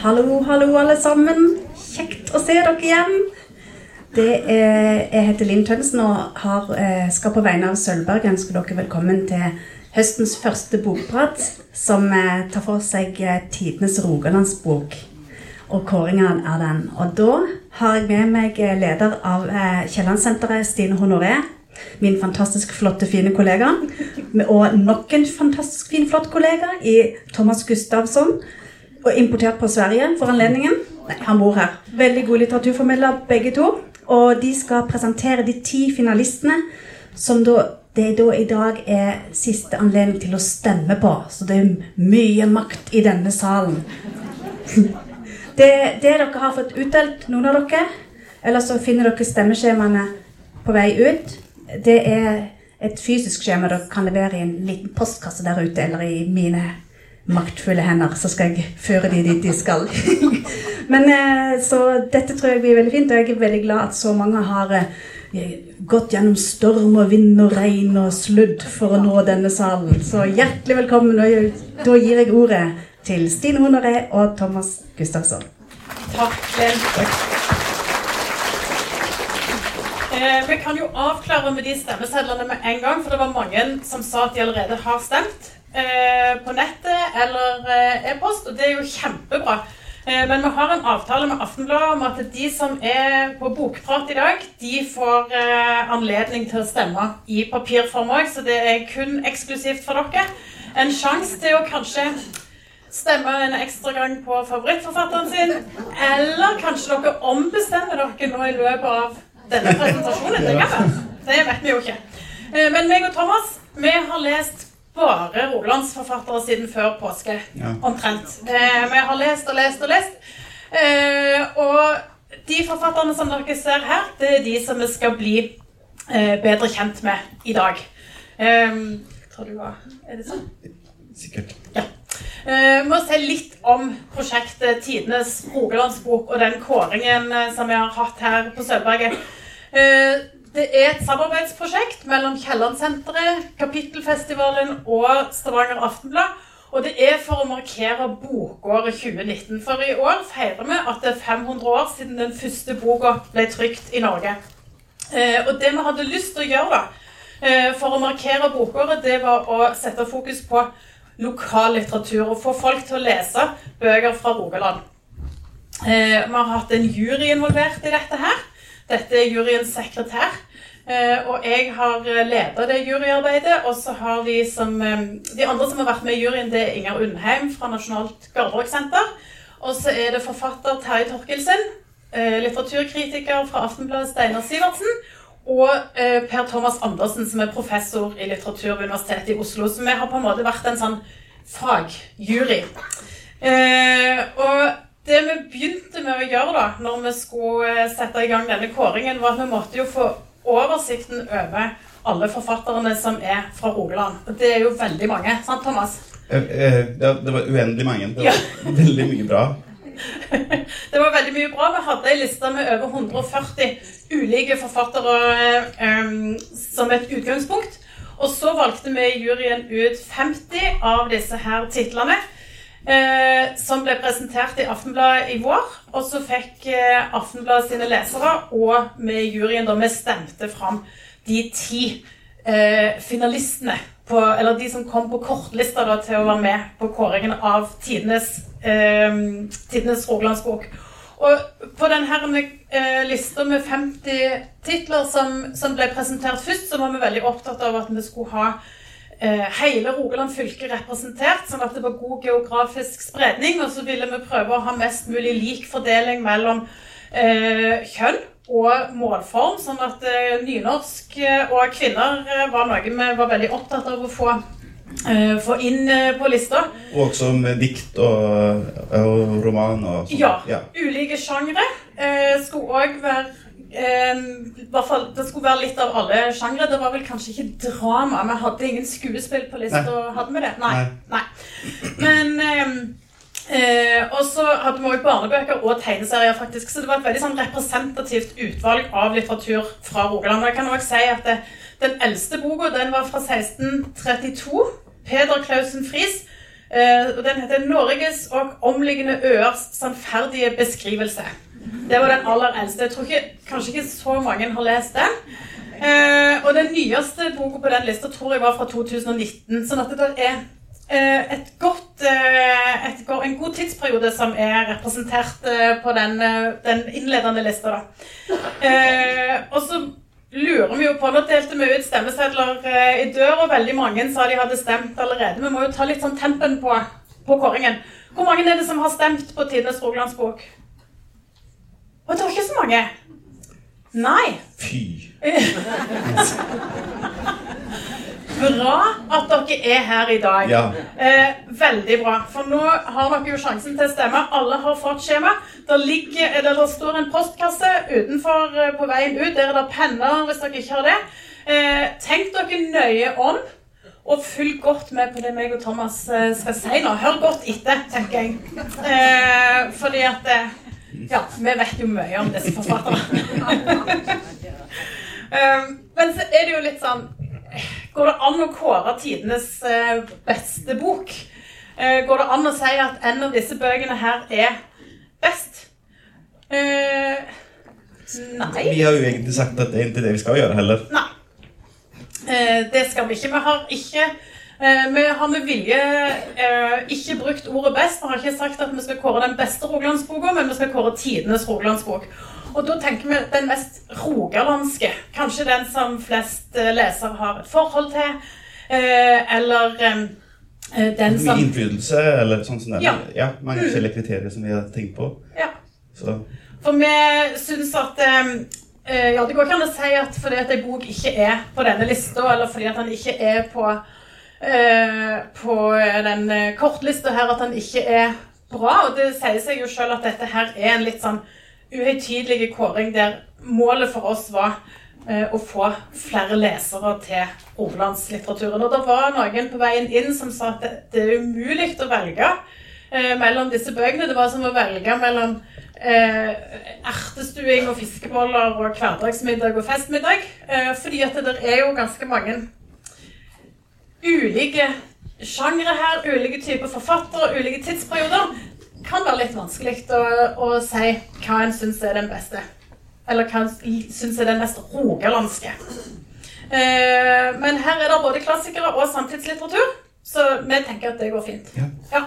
Hallo, hallo, alle sammen. Kjekt å se dere igjen. Er, jeg heter Linn Tønnesen og har, eh, skal på vegne av Sølvberg ønske dere velkommen til høstens første bokprat, som eh, tar for seg eh, tidenes Rogalandsbok. Og kåringen er den. Og da har jeg med meg leder av Kiellandsenteret, Stine Honoré. Min fantastisk flotte, fine kollega. Og nok en fantastisk fin, flott kollega i Thomas Gustavsson og importert på Sverige for anledningen. Nei, han bor her. Veldig god litteraturformidler, begge to. Og de skal presentere de ti finalistene som da, det da i dag er siste anledning til å stemme på. Så det er mye makt i denne salen. Det, det dere har fått utdelt, noen av dere, eller så finner dere stemmeskjemaene på vei ut, det er et fysisk skjema dere kan levere i en liten postkasse der ute, eller i mine maktfulle hender, så skal jeg føre de dit de skal. Men eh, Så dette tror jeg blir veldig fint, og jeg er veldig glad at så mange har eh, gått gjennom storm og vind og regn og sludd for å nå denne salen. Så hjertelig velkommen. Og da gir jeg ordet til Stine Honoré og Thomas Gustavsson. Takk, Takk. Eh, vi kan jo avklare med de stemmesedlene med en gang, for det var mange som sa at de allerede har stemt. Eh, på nettet eller eh, e-post, og det er jo kjempebra. Eh, men vi har en avtale med Aftenbladet om at de som er på bokprat i dag, de får anledning til å stemme i papirform òg, så det er kun eksklusivt for dere. En sjanse til å kanskje stemme en ekstra gang på favorittforfatteren sin. Eller kanskje dere ombestemmer dere nå i løpet av denne presentasjonen. Det. Det vet vi jo ikke. Men meg og Thomas, vi har lest bare rolandsforfattere siden før påske. Ja. Omtrent. Eh, vi har lest og lest og lest. Eh, og de forfatterne som dere ser her, det er de som vi skal bli eh, bedre kjent med i dag. Eh, tror du var Er det sånn? Sikkert. Ja. Vi må se litt om prosjektet Tidenes Rogalandsbok og den kåringen som vi har hatt her på Sølvberget. Det er et samarbeidsprosjekt mellom Kiellandsenteret, Kapittelfestivalen og Stavanger Aftenblad. Og det er for å markere bokåret 2019. For i år feirer vi at det er 500 år siden den første boka ble trykt i Norge. Eh, og det vi hadde lyst til å gjøre da, eh, for å markere bokåret, det var å sette fokus på lokal litteratur. og få folk til å lese bøker fra Rogaland. Eh, vi har hatt en jury involvert i dette her. Dette er juryens sekretær. Eh, og jeg har leda det juryarbeidet. Og så har vi som eh, De andre som har vært med i juryen, det er Inger Undheim fra Nasjonalt Garderobesenter. Og så er det forfatter Terje Torkelsen. Eh, litteraturkritiker fra Aftenbladet Steinar Sivertsen. Og Per Thomas Andersen, som er professor i litteratur ved Universitetet i Oslo. Så vi har på en måte vært en sånn fagjury. og det vi begynte med å gjøre da, når vi skulle eh, sette i gang denne kåringen, var at vi måtte jo få oversikten over alle forfatterne som er fra Rogaland. Og det er jo veldig mange. Sant, Thomas? Eh, eh, det var uendelig mange. Det var ja. veldig mye bra. det var veldig mye bra. Vi hadde ei liste med over 140 ulike forfattere um, som et utgangspunkt. Og så valgte vi i juryen ut 50 av disse her titlene eh, som ble presentert i Aftenbladet i vår. Og så fikk eh, Aftenbladet sine lesere og vi i juryen da vi stemte fram de ti eh, finalistene på, eller de som kom på kortlista da, til å være med på kåringen av tidenes, eh, tidenes Rogalandsbok. Og på denne eh, lista med 50 titler som, som, ble presentert først, så var vi veldig opptatt av at vi skulle ha hele Rogaland fylke representert, sånn at det var god geografisk spredning. Og så ville vi prøve å ha mest mulig lik fordeling mellom eh, kjønn og målform, sånn at eh, nynorsk eh, og kvinner eh, var noe vi var veldig opptatt av å få, eh, få inn på lista. Og også med dikt og, og roman og sånn. Ja, ja. Ulike sjangre skulle òg være hvert fall, Det skulle være litt av alle sjangre. Det var vel kanskje ikke drama. Vi hadde ingen skuespill på lista. Hadde vi det? Nei. Nei. Men eh, Og så hadde vi òg barnebøker og tegneserier, faktisk. Så det var et veldig sånn representativt utvalg av litteratur fra Rogaland. Og jeg kan også si at det, den eldste boka den var fra 1632. Peder Clausen Friis. Eh, og Den heter 'Norges og omliggende øers sannferdige beskrivelse'. Det var den aller eldste. Jeg tror ikke, Kanskje ikke så mange har lest den. Eh, og den nyeste boka på den lista tror jeg var fra 2019. sånn at det er eh, et godt, eh, et, en god tidsperiode som er representert eh, på den, den innledende lista. Eh, og så lurer vi jo på Nå delte vi ut stemmesedler i dør, og veldig mange sa de hadde stemt allerede. Vi må jo ta litt sånn tempen på, på kåringen. Hvor mange er det som har stemt på Tidenes Rogalandsbok? Og det var ikke så mange. Nei. Fy. Bra at dere er her i dag. Ja. Eh, veldig bra. For nå har dere jo sjansen til å stemme. Alle har fått skjema. Der, ligger, eh, der, står en postkasse utenfor eh, på veien ut. Der er det penner hvis dere ikke har det. Eh, tenk dere nøye om, og følg godt med på det meg og Thomas eh, skal si nå. Hør godt etter, tenker jeg. Eh, fordi at Ja, vi vet jo mye om disse forfatterne. Eh, men så er det jo litt sånn Går det an å kåre tidenes eh, beste bok? Eh, går det an å si at en av disse bøkene her er best? Eh, nei. Vi har jo egentlig sagt at det er ikke det vi skal gjøre heller. Nei. Det skal vi ikke. Vi har ikke Vi har med vilje eh, ikke brukt ordet best. Vi har ikke sagt at vi skal kåre den beste Rogalandsboka, men vi skal kåre tidenes Rogalandsbok. Og da tenker vi den mest rogalandske. Kanskje den som flest eh, lesere har et forhold til. Eh, eller den som Mye innflytelse eller sånn som det. Ja. ja. Mange forskjellige kriterier som vi har tenkt på. Ja. Så For vi syns at eh, eh, Ja, det går ikke an å si at fordi at en bok ikke er på denne lista, eller fordi at den ikke er på, eh, på den eh, kortlista her, at den ikke er bra. Og det sier seg jo sjøl at dette her er en litt sånn uhøytidelig kåring der målet for oss var eh, å få flere lesere til rogalandslitteraturen. Og det var noen på veien inn som sa at det, er umulig å velge eh, mellom disse bøkene. Det var som å velge mellom eh, ertestuing og fiskeboller og hverdagsmiddag og festmiddag. Eh, fordi at det der er jo ganske mange ulike sjangre her, ulike typer forfattere, ulike tidsperioder. Kan være litt vanskelig å, å si hva en syns er den beste. Eller hva en syns er den mest rogalandske. Eh, men her er det både klassikere og samtidslitteratur, så vi tenker at det går fint. Ja. Ja.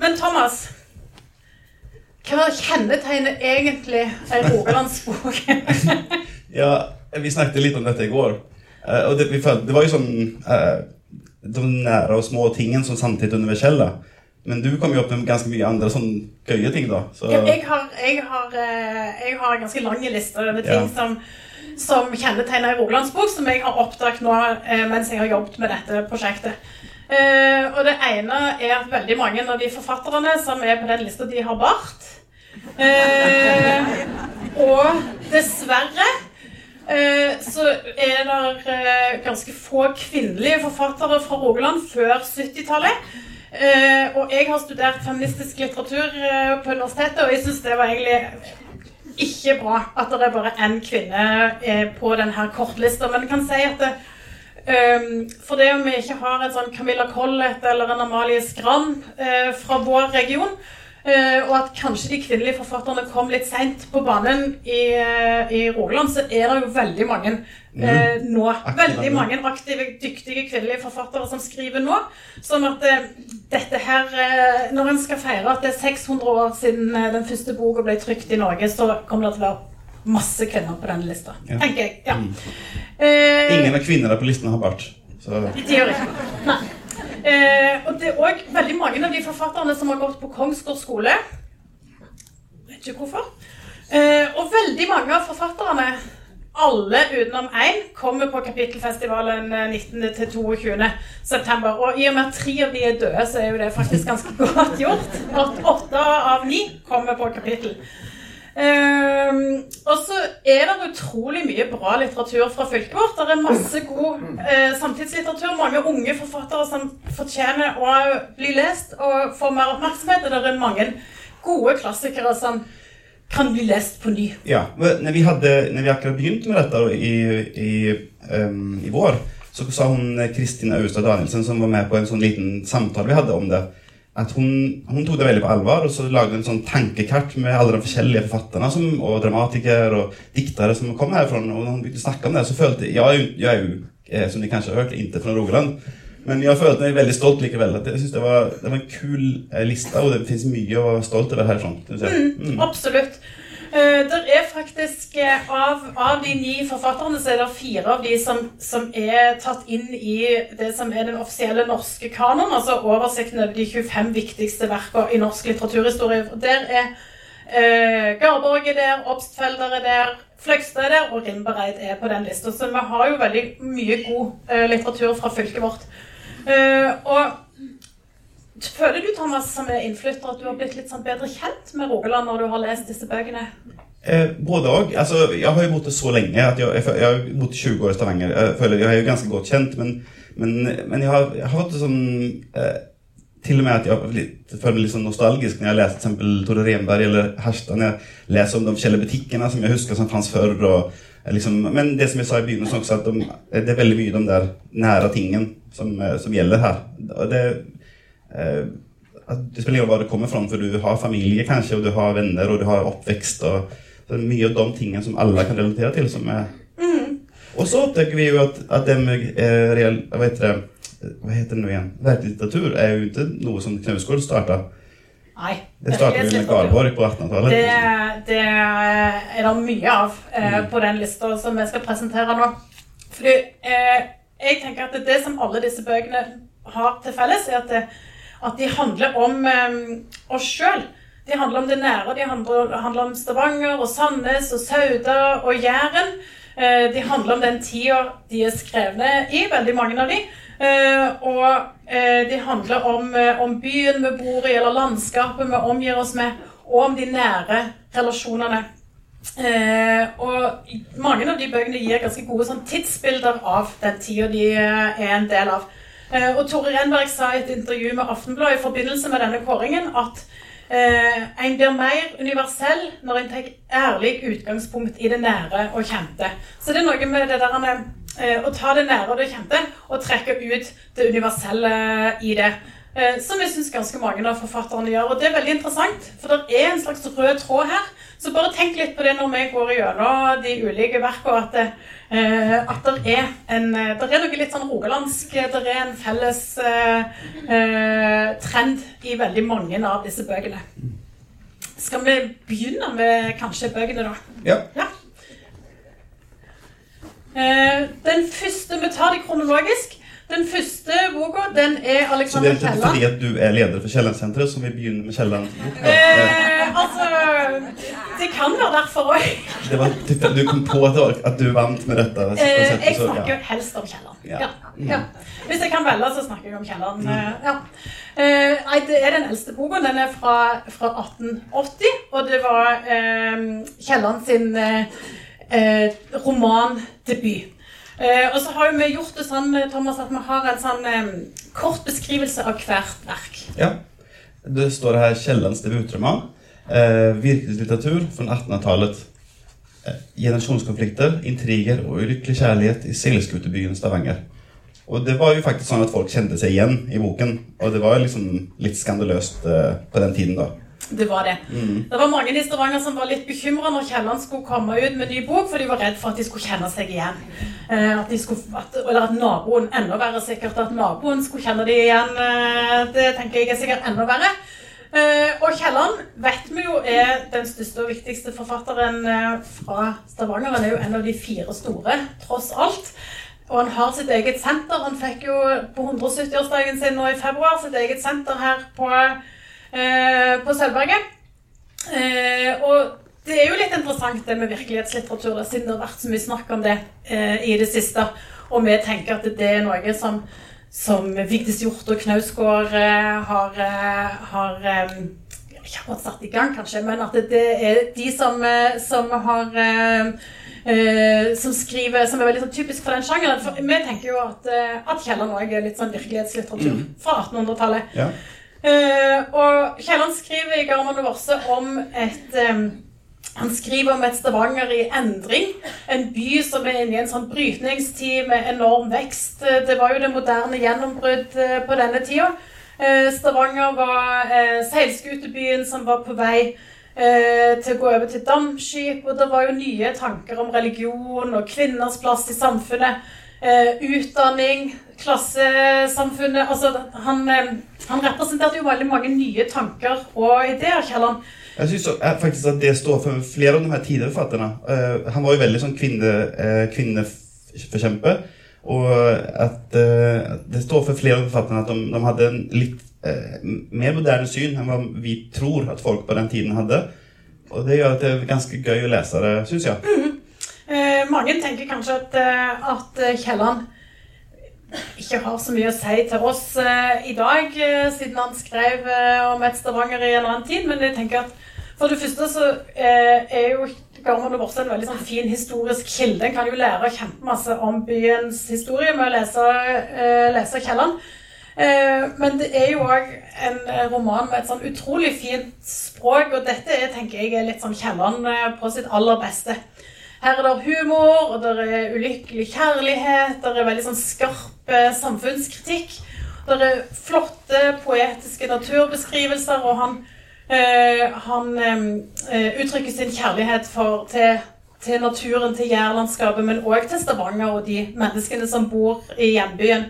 Men Thomas, hva kjennetegner egentlig ei rogalandsbok? Ja, vi snakket litt om dette i går. Eh, og det, vi det var jo sånn eh, De nære og små tingene som samtidig er universelle. Men du kom jo opp med ganske mye andre sånn gøye ting, da. Så, Ja, jeg, har, jeg, har, eh, jeg har en ganske lang liste over ting Ja. som, som kjennetegner en rogalandsbok, som jeg har oppdaget nå eh, mens jeg har jobbet med dette prosjektet. Eh, og det ene er at veldig mange av de forfatterne som er på den lista, de har bart. Eh, og dessverre så er det eh, ganske få kvinnelige forfattere fra Rogaland før 70-tallet. Eh, og jeg har studert feministisk litteratur eh, på universitetet, og jeg syns det var egentlig ikke bra at det er bare én kvinne eh, på denne kortlista. Men jeg kan si at det, Um, for det om vi ikke har en sånn Camilla Collett eller en Amalie Skram uh, fra vår region, eh, og at kanskje de kvinnelige forfatterne kom litt seint på banen i, eh, i Rogaland, så er det jo veldig mange eh, nå. Aktive Veldig mange aktive, dyktige kvinnelige forfattere som skriver nå. Sånn at eh, dette her eh, Når en skal feire at det er 600 år siden eh, den første boka ble trykt i Norge, så kommer det til å være masse kvinner på denne lista. Ja. Tenker jeg. Ja. Eh, Ingen av kvinnene på listen har bart. Så de gjør ikke Nei. Eh, og det er òg veldig mange av de forfatterne som har gått på Kongsgård skole. Vet ikke hvorfor. Eh, og veldig mange av forfatterne, alle utenom én, kommer på Kapittelfestivalen eh, 19. til 22. september. Og i og med at tre av de er døde, så er jo det faktisk ganske godt gjort. At åtte av ni kommer på kapittel. Ehm, og så er det utrolig mye bra litteratur fra fylket vårt. Det er masse god uh, samtidslitteratur. Mange unge forfattere som fortjener å bli lest og få mer oppmerksomhet. Og det er mange gode klassikere som kan bli lest på ny. Ja, men når vi, hadde, når vi akkurat begynte med dette i, i, um, i vår så sa hun Kristin Kristina Austad Danielsen som var med på en sånn liten samtale vi hadde om det at hun, hun tok det veldig på alvor, og så lagde en sånn tankekart med alle de forskjellige forfatterne som, og dramatikere og diktere som kom herfra. Og når hun begynte å snakke om det, så følte jeg Jeg jeg er jo eh, som de kanskje har hørt, ikke fra Rogaland. Men jeg følte meg veldig stolt likevel. At jeg synes det, var, det var en kul eh, liste, og det finnes mye å være stolt over herfra. jeg. Mm, absolutt. Uh, det er faktisk uh, av, av, de ni forfatterne så er det fire av de som, som, er tatt inn i det som er den offisielle norske kanon, altså oversikten over de 25 viktigste verkene i norsk litteraturhistorie. Der er uh, Garborg er der, Obstfelder er der, Fløgstad er der, og Rimbereid er på den lista. Så vi har jo veldig mye god litteratur fra fylket vårt. og Føler du Thomas, som er innflytter, at du har blitt litt sånn bedre kjent med Rogaland når du har lest disse bøkene? Eh, både òg. Altså, jeg har jo bodd så lenge at jeg, jeg, jeg har bodd 20 år i Stavanger. Jeg føler jeg er jo ganske godt kjent, men, men, men jeg, har, jeg har fått sånn eh, Til og med at jeg, jeg føler meg litt sånn nostalgisk når jeg leser f.eks. Tore Renberg eller Herstad. Når jeg leser om de forskjellige butikkene som jeg husker som fantes før. Og, liksom, men det som jeg sa i begynnelsen også, at de, det er veldig mye de der nære tingene som, eh, som gjelder her. Og det Eh, det spiller ingen rolle hvor du kommer fra, for du har familie kanskje, og du har venner, og du har oppvekst. og det er Mye av de tingene som alle kan relatere til. som er... Mm. Og så oppdager vi jo at, at det med eh, real, hva, heter det, hva heter det nå igjen? Verklighetslitteratur er jo ikke noe som Knausgård starta. Nei. Det starta jo med Garborg på 1800-tallet. Det, det, er det mye av eh, mm. på den lista som vi skal presentere nå. Fordi eh, jeg tenker at det som alle disse bøkene har til felles, er at det, at de handler om um, oss sjøl. De handler om det nære. De handler, om Stavanger og Sandnes og Sauda og Jæren. Uh, de handler om den tida de er skrevne i, veldig mange av de. Uh, og de handler om, om, byen vi bor i, eller landskapet vi omgir oss med, og om de nære relasjonene. og mange av de bøkene gir ganske gode sånn, tidsbilder av den tida de er en del av. Eh, og Tore Renberg sa i et intervju med Aftenbladet i forbindelse med denne kåringen at eh, en blir mer universell når en tar ærlig utgangspunkt i det nære og kjente. Så det er noe med det der eh, å ta det nære og det kjente og trekke ut det universelle i det. Eh, som jeg syns ganske mange av forfatterne gjør. Og det er veldig interessant, for det er en slags rød tråd her. Så bare tenk litt på det når vi går gjennom de ulike verkene, at, det, at det er en Det er noe litt sånn rogalandsk Det er en felles eh, eh, trend i veldig mange av disse bøkene. Skal vi begynne med kanskje bøkene, da? Ja. ja. Eh, den første Vi tar det kronologisk. Den første boka den er Alexander Kielland. Så det er ikke fordi at du er leder for Kiellandsenteret som vi begynner med Kielland? Eh, altså Det kan være derfor òg. Du kom på at du vant med dette? Eh, jeg snakker ja. helst om Kielland. Ja. Ja. Hvis jeg kan velge, så snakker jeg om Kielland. Mm. Eh, eh, det er den eldste boka. Den er fra, fra 1880, og det var eh, Kielland sin eh, romandebut. Eh, og så har vi gjort det sånn Thomas, at vi har en sånn eh, kort beskrivelse av hvert verk. Ja. Det står her Kiellands debutroman. Eh, virkelighetslitteratur fra 1800-tallet. Eh, generasjonskonflikter, intriger og ulykkelig kjærlighet i seilskutebyen Stavanger. Og det var jo faktisk sånn at folk kjente seg igjen i boken. Og det var liksom litt skandaløst eh, på den tiden, da. Det var det. Mm. Det var mange i Stavanger som var litt bekymra når Kielland skulle komme ut med ny bok, for de var redd for at de skulle kjenne seg igjen. Eh, at skulle, at, eller at naboen, enda verre sikkert, at naboen skulle kjenne dem igjen. Eh, det tenker jeg er sikkert enda verre. Eh, og Kielland vet vi jo er den største og viktigste forfatteren fra Stavanger. Han er jo en av de fire store, tross alt. Og han har sitt eget senter. Han fikk jo på 170-årsdagen sin nå i februar sitt eget senter her på Eh, på Sølvberget. Eh, og det er jo litt interessant det med virkelighetslitteratur, siden det har vært så mye snakk om det eh, i det siste. Og vi tenker at det er noe som, som Vigdis Hjorth og Knausgård har, har ikke akkurat satt i gang, kanskje, men at det, er de som, som har som skriver, som er veldig sånn typisk for den sjangeren. For vi tenker jo at, at Kielland òg er litt sånn virkelighetslitteratur mm. fra 1800-tallet. Ja. Uh, og Kielland skriver i Garman Vorse om et um, han skriver om et Stavanger i endring. En by som er inne i en sånn brytningstid med enorm vekst. Det var jo det moderne gjennombrudd eh, på denne tida. Eh, Stavanger var eh, seilskutebyen som var på vei eh, til å gå over til dampskip. Og det var jo nye tanker om religion og kvinners plass i samfunnet. Eh, utdanning, klassesamfunnet Altså, han, eh, han representerte jo veldig mange nye tanker og ideer, Kielland. Jeg syns faktisk at det står for flere av de her tidligere forfatterne. Eh, han var jo veldig sånn kvinne, uh, kvinneforkjemper. Og at uh, det står for flere av forfatterne at de, de hadde en litt mer moderne syn enn hva vi tror at folk på den tiden hadde. Og det gjør at det er ganske gøy å lese det, syns jeg. Mm. Mange tenker kanskje at, at Kielland ikke har så mye å si til oss i dag, siden han skrev om et Stavanger i en annen tid. Men jeg tenker at for det første så eh, er jo Garmon og Vorse en veldig sånn fin historisk kilde. En kan jo lære kjempemasse om byens historie med å lese, eh, lese Kielland. Eh, men det er jo òg en roman med et sånn utrolig fint språk, og dette er, tenker jeg er litt sånn Kielland på sitt aller beste. Her er det humor, og det er ulykkelig kjærlighet, det er veldig sånn skarp samfunnskritikk. Det er flotte poetiske naturbeskrivelser, og han øh, han øh, uttrykker sin kjærlighet for, til, til, naturen, til jærlandskapet, men òg til Stavanger og de menneskene som bor i hjembyen.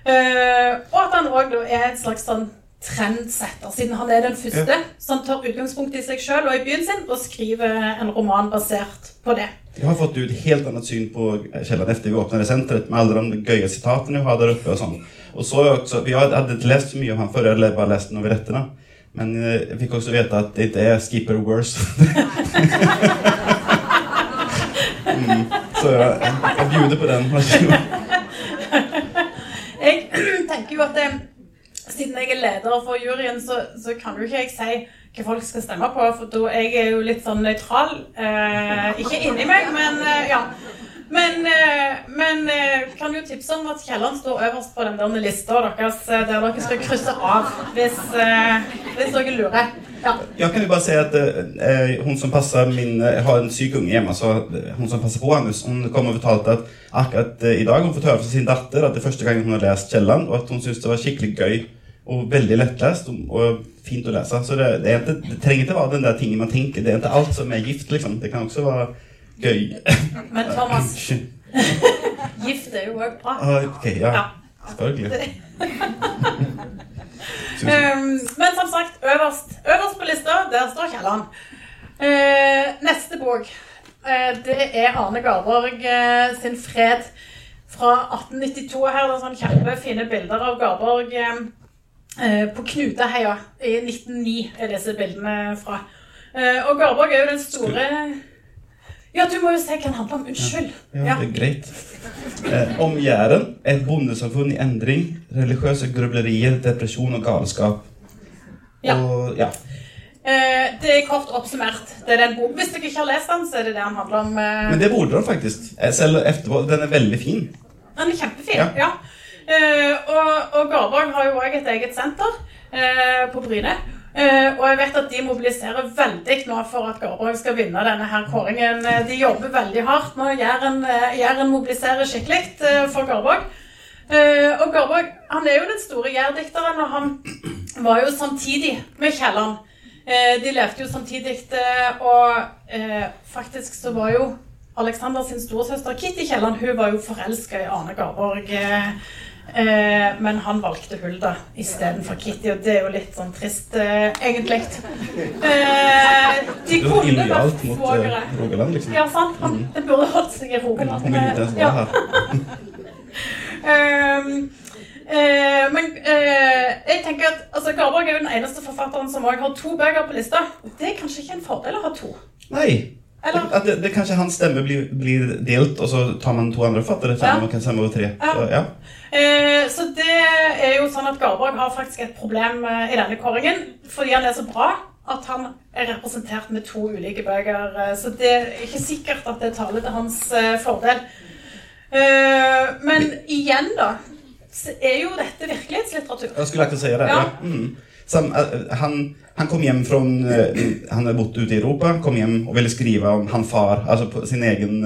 Uh, og at han òg er et slags sånn trendsetter, siden han er den første ja. som tar utgangspunkt i seg sjøl og i byen sin, og skriver en roman basert på det. Jeg har fått et helt annet syn på Kielland etter vi åpnet senteret, med alle de gøye sitatene vi har der oppe. og sånn. Og så også, Vi hadde ikke lest så mye om han før, jeg bare lest novelettene. Men eh, jeg fikk også vite at det ikke er Skipper Worse. mm, så jeg, jeg bjuder på den. jeg tenker jo at det, siden jeg er leder for juryen, så, så kan jo ikke jeg si hva folk skal stemme på, for da jeg er jo litt sånn nøytral. Eh, ikke inni meg, men eh, ja. Men, eh, men eh, kan jo tipse om at Kielland står øverst på den der lista deres, der dere skal krysse av hvis, hvis dere lurer. Ja. ja. kan jo bare si at eh, hun som passer min, jeg har en syk unge hjemme, så hun som passer på Anders, hun kom og fortalte at akkurat eh, i dag hun fått høre fra sin datter at det er første gang hun har lest Kielland, og at hun syntes det var skikkelig gøy og veldig lettlest og, fint å lese. Så det, det, ikke, det trenger ikke være den der tingen man tenker. Det er ikke alt som er gift, liksom. Det kan også være Gøy. Men Thomas Gift er jo òg bra. Ah, ok, ja. Selvfølgelig. um, men som sagt, øverst, øverst på lista, der står Kielland. Uh, neste bok, uh, det er Arne Garborg uh, sin 'Fred' fra 1892. Her er det sånn kjempefine bilder av Garborg på Knutaheia i 1909, er leser bildene fra. og Garborg er jo den store ja, du må jo se hva han handler om. Unnskyld. Ja, ja, det er greit. Eh, om Jæren. Et bondesamfunn i endring. Religiøse grublerier, depresjon og galskap. Ja. Og, ja. Eh, det er kort oppsummert. Det er den boken. Hvis dere ikke har lest den, så er det det den handler om. Eh... Men det burde dere faktisk. Selv etterpå. Den er veldig fin. Den er kjempefin, ja. ja. Eh, og, og Garborg har jo òg et eget senter eh, på Bryne. Uh, og jeg vet at de mobiliserer veldig nå for at Garborg skal vinne denne her kåringen. Uh, de jobber veldig hardt nå. Jæren, uh, Jæren mobiliserer skikkelig for Garborg. og Garborg han er jo den store jærdikteren, og han var jo samtidig med Kielland. de levde jo samtidig, og faktisk så var jo Alexander sin storesøster Kitty Kielland hun var jo forelska i Arne Garborg. Eh, men han valgte Hulda istedenfor Kitty, og det er jo litt sånn trist, eh, egentlig. Eh, de kunne vært svogere. Rogaland, liksom. Ja, sant. Han, mm. det burde holdt seg i Rogaland. Hun ja. um, eh, men eh, jeg tenker at altså, Garborg er jo den eneste forfatteren som har to bøker på lista. Det er kanskje ikke en fordel å ha to. Nei. Eller? At det, det, kanskje hans stemme blir, blir, delt, og så tar man to andre forfattere. Ja. Man kan stemme over tre. Ja. Så, ja. Eh, så det er jo sånn at Garborg har faktisk et problem eh, i denne kåringen. Fordi han er så bra at han er representert med to ulike bøker. Eh, så det er ikke sikkert at det taler til hans fordel. Eh, men igjen, da, så er jo dette virkelighetslitteratur. Jeg skulle ikke si det. Ja. Mm. Han, han, kom hjem fra Han har bodd ute i Europa, kom hjem og ville skrive om han far, altså på sin egen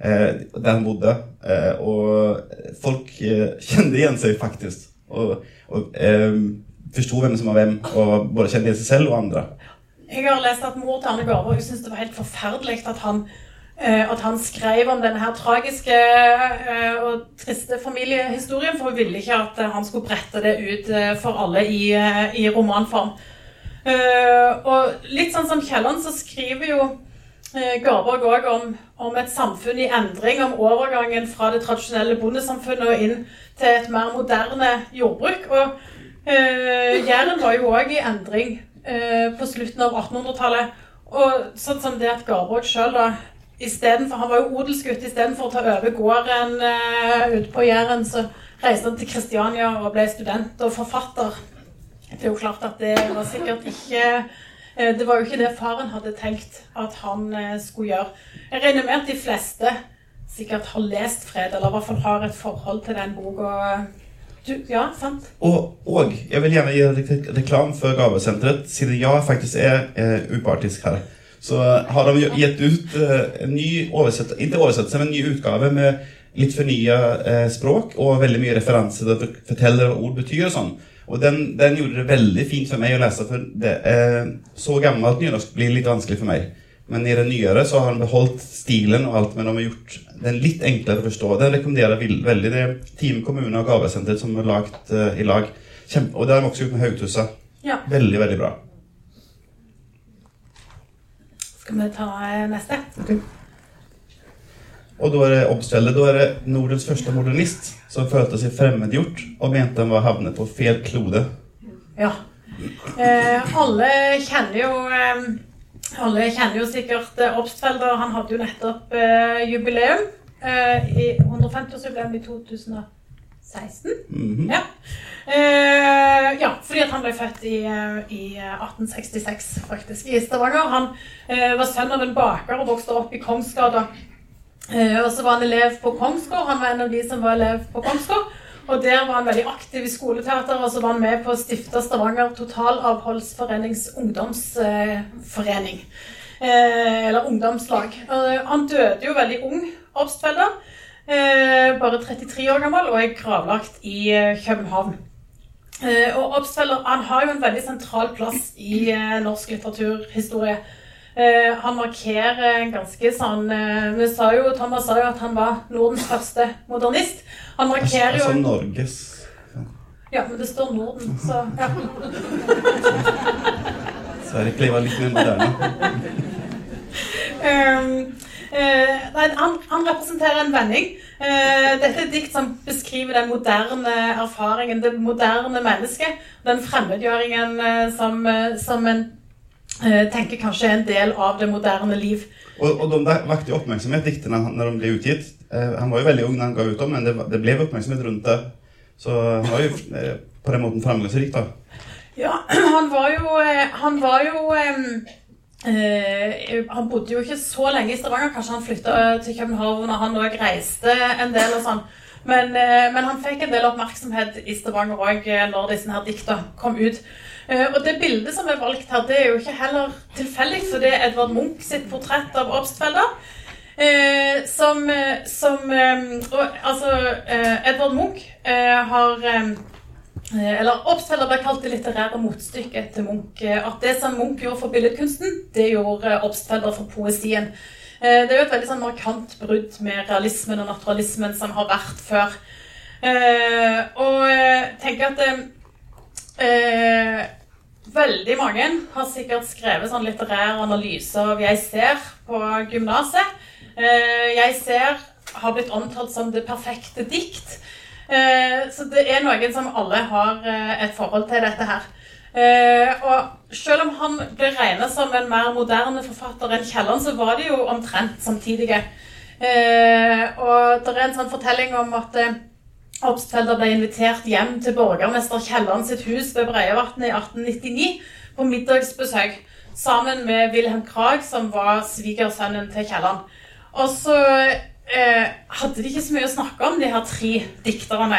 der han bodde. Eh, og folk eh, kjente igjen seg faktisk. og, og eh, forsto hvem som var hvem, og både kjente seg selv og andre. Jeg har lest at mor til Arne Garborg syntes det var helt forferdelig at han, eh, at han skrev om denne her tragiske eh, og triste familiehistorien, for hun ville ikke at han skulle brette det ut eh, for alle i, i romanform. Og litt sånn som Kielland, så skriver jo Garborg òg om, om, et samfunn i endring, om overgangen fra det tradisjonelle bondesamfunnet og inn til et mer moderne jordbruk. Og eh, Jæren var jo òg i endring Eh, på slutten av 1800-tallet. Og sånn som det at Garborg sjøl da istedenfor, Han var jo odelsgutt. Istedenfor å ta over gården eh, ute på Jæren, så reiste han til Kristiania og ble student og forfatter. Det er jo klart at det var sikkert ikke Det var jo ikke det faren hadde tenkt at han uh, skulle gjøre. Jeg regner med at de fleste sikkert har lest Fred, eller i hvert fall har et forhold til den boka ja, sant. Og, og, jeg vil gjerne gi reklame for Gavesenteret, siden jeg faktisk er er upartisk her. Så har de gitt ut eh, en ny oversett, ikke oversettelse, men en ny utgave med litt fornya eh, språk og veldig mye referanser til hva ord betyr. og sånn. Og den, den, gjorde det veldig fint for meg å lese, for det, eh, så gammelt nynorsk blir litt vanskelig for meg. Men i det nyere så har han beholdt stilen og alt, men de har gjort den litt enklere å forstå. Den rekommenderer jeg veldig. Det er Team kommune og Gavesenteret som er lagd uh, i lag. Kjempe, og det har de også gjort med Haugtussa. Ja. Veldig, veldig bra. Skal vi ta eh, neste? Okay. Og da er det Obstfeldet. Da er det Nordens første modernist som følte seg fremmedgjort og mente han var havnet på feil klode. Ja. Eh, alle kjenner jo eh, alle kjenner jo sikkert eh, Obstfelder. Han hadde jo nettopp eh, jubileum. Eh, i 150-årsjubileum i 2016. Mm -hmm. ja. Eh, ja. fordi han ble født i, eh, i 1866, eh, faktisk, i Stavanger. Han var sønn av en baker og vokste opp i Kongsgata. Og så var han elev på Kongsgård. Han var en av de som var elev på Kongsgård. Og der var han veldig aktiv i skoleteater, og så var han med på å stifte Stavanger Totalavholdsforenings ungdomsforening. Eh, eller ungdomslag. han døde jo veldig ung, Obstfelder. Eh, bare 33 år gammel og er gravlagt i eh, København. og Obstfelder har jo en veldig sentral plass i norsk litteraturhistorie. Uh, han markerer ganske sånn vi sa jo, Thomas sa jo at han var Nordens første modernist. Han markerer jo Altså Norges Ja, men det står Norden, så ja. Sverige var litt mer moderne. um, uh, nei, han, han, representerer en vending. dette er et dikt som beskriver den moderne erfaringen, det moderne mennesket. Den fremmedgjøringen som, som en Eh, tenker kanskje er en del av det moderne liv. Og, og de vakte oppmerksomhet, diktene, når de ble utgitt. Eh, han var jo veldig ung da han ga ut dem, men det, det, ble oppmerksomhet rundt det. Så han var jo eh, på den måten framgangsrik, da. Ja, han var jo Han var jo Uh, Han bodde jo ikke så lenge i Stavanger. Kanskje han flytta til København og han òg reiste en del og sånn. Men, uh, men, han fikk en del oppmerksomhet i Stavanger òg når disse her dikta kom ut. Eh, og det bildet som er valgt her, det er jo ikke heller tilfeldig, for det er Edvard Munch sitt portrett av Obstfelder. Eh, som, eh, som eh, og, Altså, eh, Edvard Munch eh, har Eller Obstfelder ble kalt det litterære motstykket til Munch. At det som Munch gjorde for billedkunsten, det gjorde Obstfelder for poesien. Det er jo et veldig sånn markant brudd med realismen og naturalismen som har vært før. Og jeg tenker at Veldig mange har sikkert skrevet sånn litterær analyse av 'Jeg ser' på gymnaset. Eh, 'Jeg ser' har blitt omtalt som det perfekte dikt. Eh, så det er noen som alle har eh, et forhold til dette her. Og selv om han ble regnet som en mer moderne forfatter enn Kielland, så var de jo omtrent samtidige. Og det er en sånn fortelling om at Obstfelder ble invitert hjem til borgermester Kielland sitt hus ved Breiavatnet i 1899 på middagsbesøk sammen med Wilhelm Krag, som var svigersønnen til Kielland. Og så eh, hadde de ikke så mye å snakke om, de her tre dikterne.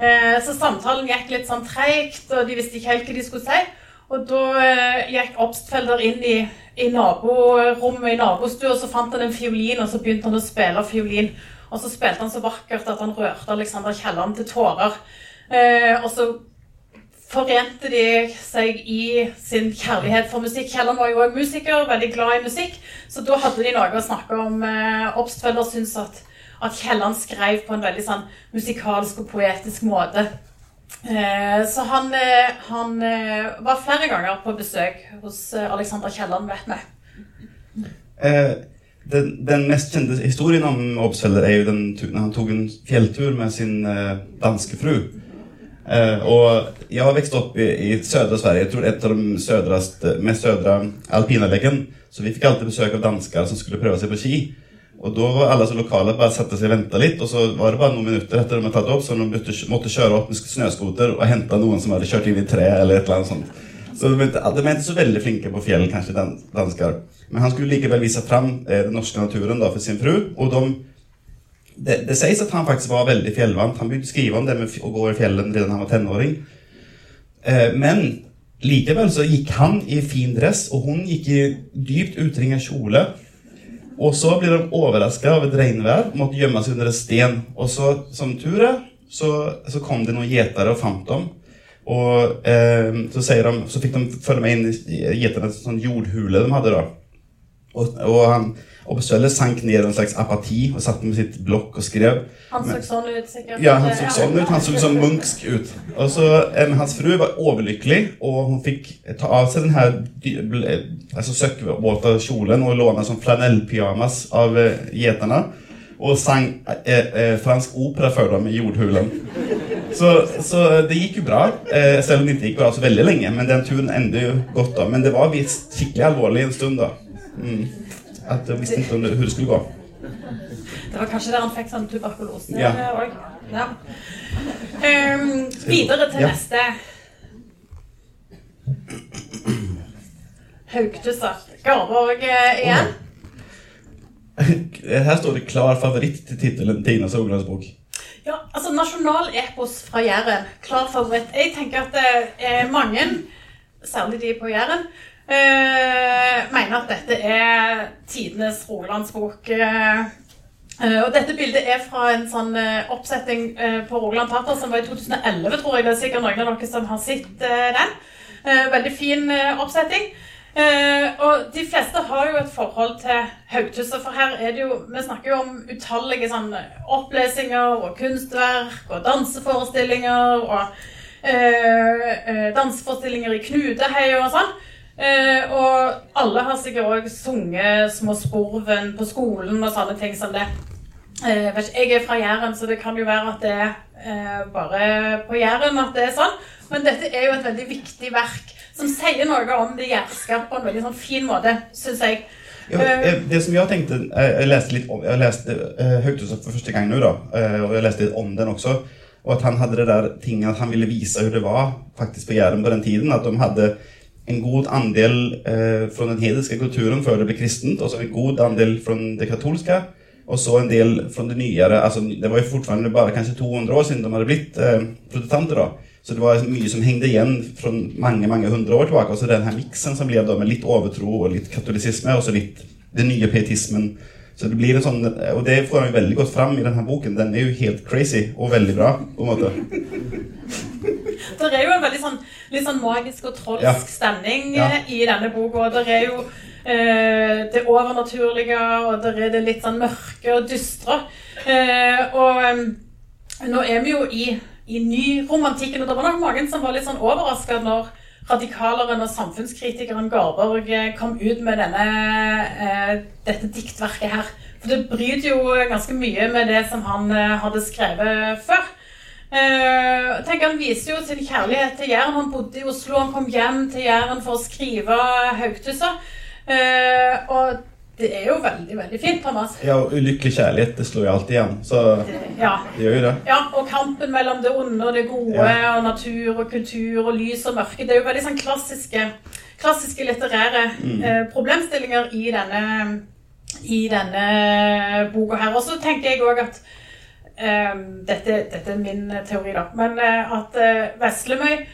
Eh, så samtalen gikk litt sånn treigt, og de visste ikke helt hva de skulle si. Og da eh, gikk Obstfelder inn i, i naborommet i nabostua, og så fant han en fiolin, og så begynte han å spille fiolin. Og så spilte han så vakkert at han rørte Alexander Kielland til tårer. Eh, og så forente de seg i sin kjærlighet for musikk. Kielland var jo òg musiker, veldig glad i musikk, så da hadde de noe å snakke om. Eh, Obstfeller syntes at, at Kielland skrev på en veldig sånn musikalsk og poetisk måte. Eh, så han, eh, han eh, var flere ganger på besøk hos eh, Alexander Kielland, vet vi. Den, den mest kjente historien om Obstfeller er jo den turen han tok en fjelltur med sin eh, danske fru. Eh, og jeg har vokst opp i, i södra Sverige, jeg tror et av de södraste, mest södra alpinanleggen. Så vi fikk alltid besøk av dansker som skulle prøve seg på ski. Og da var alle så lokale bare satte seg og venta litt, og så var det bare noen minutter etter de hadde tatt opp, så de måtte kjøre opp med snøscooter og hente noen som hadde kjørt inn i tre eller et eller annet sånt. Så de, er ikke så veldig flinke på fjell, kanskje, dan, dansker. Men han skulle likevel vise fram eh, den norske naturen da, for sin fru. Og de, det, det sies at han faktisk var veldig fjellvant. Han begynte å skrive om det med å gå i fjellen da han var tenåring. Eh, men likevel så gikk han i fin dress, og hun gikk i dypt utringa kjole. Og så blir de overraska av et regnvær, måtte gjemme seg under en sten. Og så, som tur er, så, så kom det noen gjetere og fant dem. Og eh, så, de, så fikk de følge med inn i en sånn jordhule de hadde. da. Og, og han Obstfeller sank ned i en slags apati og satt med sitt blokk og skrev. Han så sånn ut, sikkert. Ja, han så sånn ut. Han så sånn munksk ut. Og så, eh, Hans fru var overlykkelig, og hun fikk ta av seg den her altså søkkvåte kjolen og låne sånn flanellpyjamas av eh, gjeterne. Og sang eh, eh, fransk opera for dem i jordhulen. Så, så det gikk jo bra, eh, selv om det ikke gikk bra så veldig lenge. Men den turen endte jo godt, da. Men det var visst skikkelig alvorlig en stund, da. Mm. At jeg visste ikke om det, skulle gå. Det var kanskje der han fikk sånn tuberkulose Ja. òg. Ja. Um, videre til Ja. neste. Haugtusser. Garborg eh, igjen. Her står det 'klar favoritt' til tittelen Tina Soglands bok. Ja, altså Nasjonal epos fra Jæren. Klar favoritt. Jeg tenker at er mange, særlig de på Jæren, eh, mener at dette er tidenes Rogalandsbok. Eh, eh, og dette bildet er fra en sånn eh, oppsetting eh, på Rogaland Tater som var i 2011, tror jeg. Det er sikkert noen av dere som har sett eh, den. Eh, veldig fin eh, oppsetting. Eh, og de fleste har jo et forhold til Haugtussa, for her er det jo Vi snakker jo om utallige sånne opplesinger og kunstverk og danseforestillinger og eh, eh, danseforestillinger i Knuteheia og sånn. Eh, og alle har sikkert òg sunget Små sporven på skolen og sånne ting som det. Eh, jeg er fra Jæren, så det kan jo være at det er eh, bare på Jæren at det er sånn. Men dette er jo et veldig viktig verk som sier noe om det jærske på en veldig sånn fin måte, syns jeg. Ja, eh, det som jeg tenkte eh, Jeg leste litt om Jeg leste uh, Haugtussa for første gang nå, da. eh, og jeg leste litt om den også. Og at han hadde det der tinget at han ville vise hvordan det var faktisk på Jæren på den tiden. At de hadde en god andel eh, fra den hedenske kulturen før det ble kristent, og så en god andel fra det katolske, og så en del fra det nyere. Altså, det var jo fortsatt bare kanskje 200 år siden de hadde blitt eh, protestanter. da. Så det var mye som hengte igjen fra mange mange hundre år tilbake. Og så den her miksen som ble da med litt overtro og litt katolisisme, og så litt den nye pietismen. Så det blir en sånn, Og det får han veldig godt fram i denne boken. Den er jo helt crazy og veldig bra. på en måte. Det er jo en veldig sånn, litt sånn magisk og trolsk Ja. stemning Ja. eh, i denne boka. Det er jo eh, det overnaturlige, og det er det litt sånn mørke og dystre. Eh, og em, nå er vi jo i, i nyromantikken, og det var nok mange som var litt sånn overraska når radikaleren og samfunnskritikeren Garborg eh, kom ut med denne, eh, dette diktverket her. For det bryter jo ganske mye med det som han eh, hadde skrevet før. Uh, tenker Han viser jo sin kjærlighet til Jæren. Han bodde i Oslo, han kom hjem til Jæren for å skrive Haugtussa. Uh, det er jo veldig, veldig fint, Thomas. Ja, og ulykkelig kjærlighet, det slår jo alltid igjen. Så Ja. det gjør jo det. ja, Og kampen mellom det onde og det gode, Ja. og natur og kultur og lys og mørke. Det er jo veldig sånn klassiske, klassiske litterære Mm. eh, problemstillinger i denne, i denne boka her. Og så tenker jeg òg at eh, dette, dette er min teori, da. Men eh, at eh, Veslemøy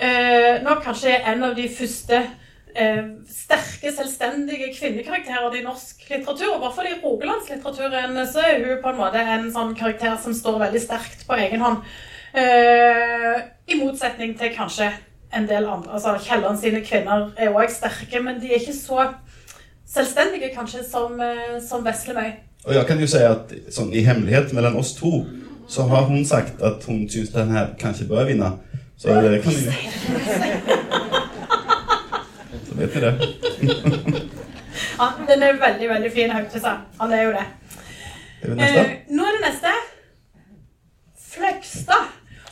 eh, nok kanskje er en av de første sterke, selvstendige kvinnekarakterer i norsk litteratur. og hvert i rogalandslitteraturen så er hun på en måte en sånn karakter som står veldig sterkt på egen hånd. Eh, I motsetning til kanskje en del andre. Altså Kielland sine kvinner er òg sterke, men de er ikke så selvstendige kanskje som, eh, som Veslemøy. Og jeg kan jo si at sånn, i hemmelighet mellom oss to så har hun sagt at hun syns den här kanske bör vinna. Så det kan du ju... Vet du det. Ja, den er veldig, veldig fin, Haugtussa. Han er jo det. Är det nästa? Eh, nå er det neste. Fløgstad.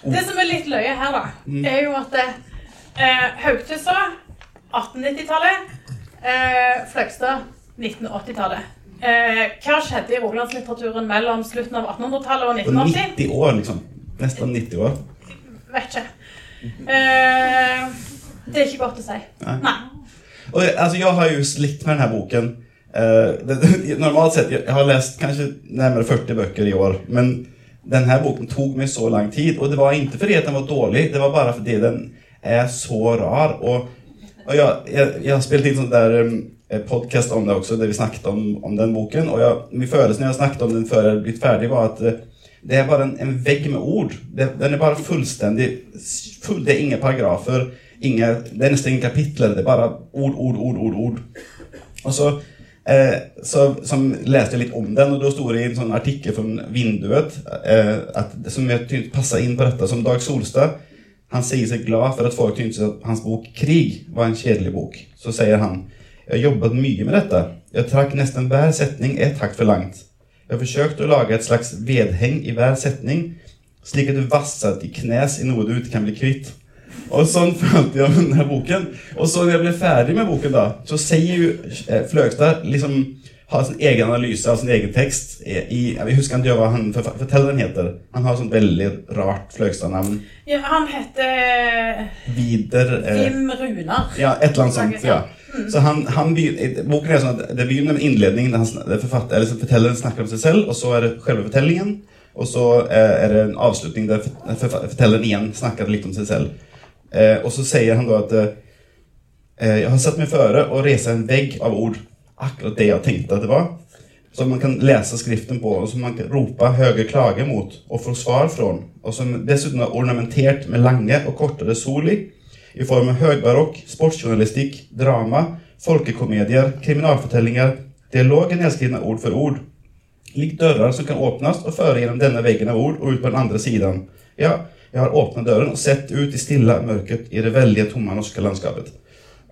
Det som er litt løye her, da, er jo at eh, Haugtussa 1890-tallet, eh, Fløgstad 1980-tallet. Eh, hva skjedde i rogalandslitteraturen mellom slutten av 1800-tallet og 1980? 90 år liksom. Nesten 90 år. Vet ikke. Eh, det er ikke godt å si. Nei. Nei. Och, alltså, jag har ju slitt med den här boken. Eh, normalt sett, jag har läst kanske närmare 40 böcker i år. Men den här boken tog mig så lång tid. Och det var inte för det den var dålig. Det var bara för det den är så rar. Och, och jag, jag, jag har spelat in sån där um, podcast om det också. Där vi snackade om, om den boken. Och jag, min når jag snackade om den före jag blivit färdig var att eh, det är bara en, en vägg med ord. Det, den är bara fullständig. Full, det är inga paragrafer. Inga, det er nesten inga kapitel. Det er bare ord, ord, ord, ord, ord. Og så, eh, så som leste jeg litt om den og da stod det i en sånn artikel fra Vinduet eh, att, som jag tyckte passade inn på dette, Som Dag Solstad, han sier seg glad for at folk syntes at hans bok Krig var en kjedelig bok. Så sier han, jeg har jobbat mye med dette. Jeg trakk nesten hver setning ett hakk for langt. Jeg forsøkte å lage et slags vedheng i hver setning, slik at du vasser til knes i noe du ikke kan bli kvitt. Og sånn følte jeg med denne boken. Og så når jeg ble ferdig med boken, da, så sier jo eh, Fløgstad liksom har sin egen analyse av sin egen tekst. I, jeg husker ikke hva han fortelleren heter. Han har sånt veldig rart Fløgstad-navn. Ja, han heter Vider eh, Vim Runar. Ja, et eller annet sånt. Ja. Mm. Så han, han begynner, boken er sånn at det begynner med innledningen der han, forfatter, eller fortelleren snakker om seg selv, og så er det selve fortellingen, og så eh, er det en avslutning der for- fortelleren igjen snakker litt om seg selv. Eh, og så sier han da at eh, eh, jeg har satt meg føre å reise en vegg av ord. Akkurat det jeg tenkte at det var. Som man kan lese skriften på, og som man kan rope høye klager mot og få svar fra. Og som dessuten er ornamentert med lange og kortere soli i form av høybarokk, sportsjournalistikk, drama, folkekomedier, kriminalfortellinger, dialogen nedskrivna ord for ord. Lik dører som kan åpnes og føre gjennom denne veggen av ord og ut på den andre siden. Ja, jeg har åpnet døren og sett ut i stille mørket i det veldig tomme norske landskapet.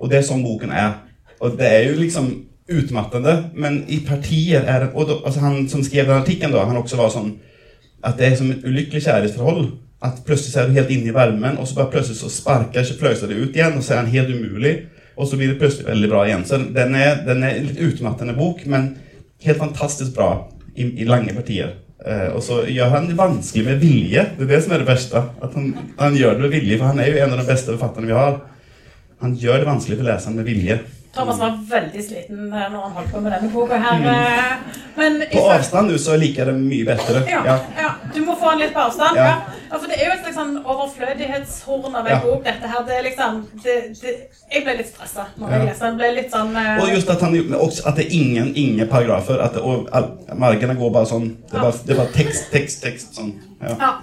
Og det er sånn boken er. Og det er jo liksom utmattende, men i partier er det og da, altså Han som skrev den artikkelen, da, han også var sånn at det er som et ulykkelig kjærlighetsforhold. At plutselig så er du helt inne i varmen, og så bare plutselig så Fløgstad det ut igjen, og så er han helt umulig. Og så blir det plutselig veldig bra igjen. Så den er, den er en litt utmattende bok, men helt fantastisk bra i, i lange partier. Eh, og så gjør han det vanskelig med vilje. Det er det som er det verste. At han, han gjør det med vilje, for han er jo en av de beste forfatterne vi har. Han gjør det vanskelig for leseren med vilje. Thomas var veldig sliten når han holdt på med denne boka her. eh, Men Mm. På avstand du så liker jeg det mye bedre. ja, Ja. ja, du må få den litt på avstand. Ja. Ja. For det er jo et slags sånn overflødighetshorn av en bok, dette her. Det er liksom det, det, Jeg ble litt stressa når jeg leste den. Ble litt sånn uh... Og just at, han, også at det er ingen, ingen paragrafer. At det, og all, margene går bare sånn. Det er bare, det er bare tekst, tekst, tekst. sånn. Ja.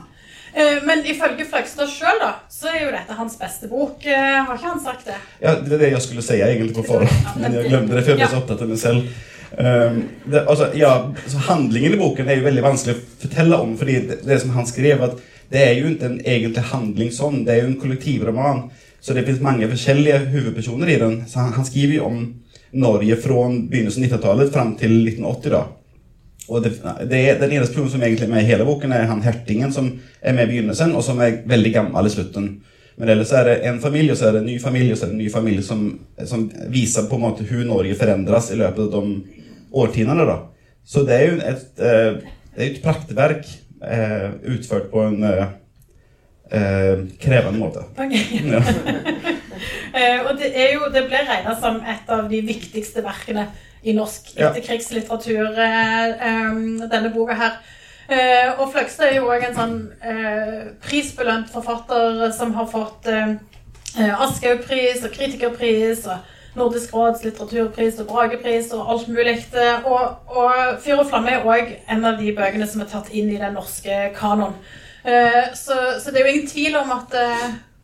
Eh, Men ifølge Fløgstad sjøl, da, så er jo dette hans beste bok. Eh, Har ikke han sagt det? ja, Det er det jeg skulle si egentlig på forhånd, men jeg glemte det, for jeg ble så opptatt av meg selv. Um, det, altså, ja, så Handlingen i boken er jo veldig vanskelig å fortelle om. fordi det, det som han skrev, at det er jo ikke en egentlig handling sånn. Det er jo en kollektivroman. Så det finnes mange forskjellige hovedpersoner i den. Så han, han skriver jo om Norge fra begynnelsen av 90-tallet fram til 1980. da. Og det, det er, den eneste personen som egentlig er med i hele boken, er han hertingen som er med i begynnelsen, og som er veldig gammel i slutten. Men ellers er det en familie, og så er det en ny familie, og så er det en ny familie som, som viser på en måte hvordan Norge forandres i løpet av de årtiene. da. Så det er jo et, eh, det er et praktverk eh, utført på en eh, krevende måte. Okay. Ja. Og det, jo, det ble regna som et av de viktigste verkene i norsk etterkrigslitteratur, eh, denne boka her. Eh, og Fløgstad er jo òg en sånn eh, prisbelønt forfatter som har fått eh, eh, Aschehoug-pris og kritikerpris og Nordisk råds litteraturpris og Bragepris og alt mulig. Og, og Fyr og flamme er òg en av de bøkene som er tatt inn i den norske kanon. Eh, så, så det er jo ingen tvil om at,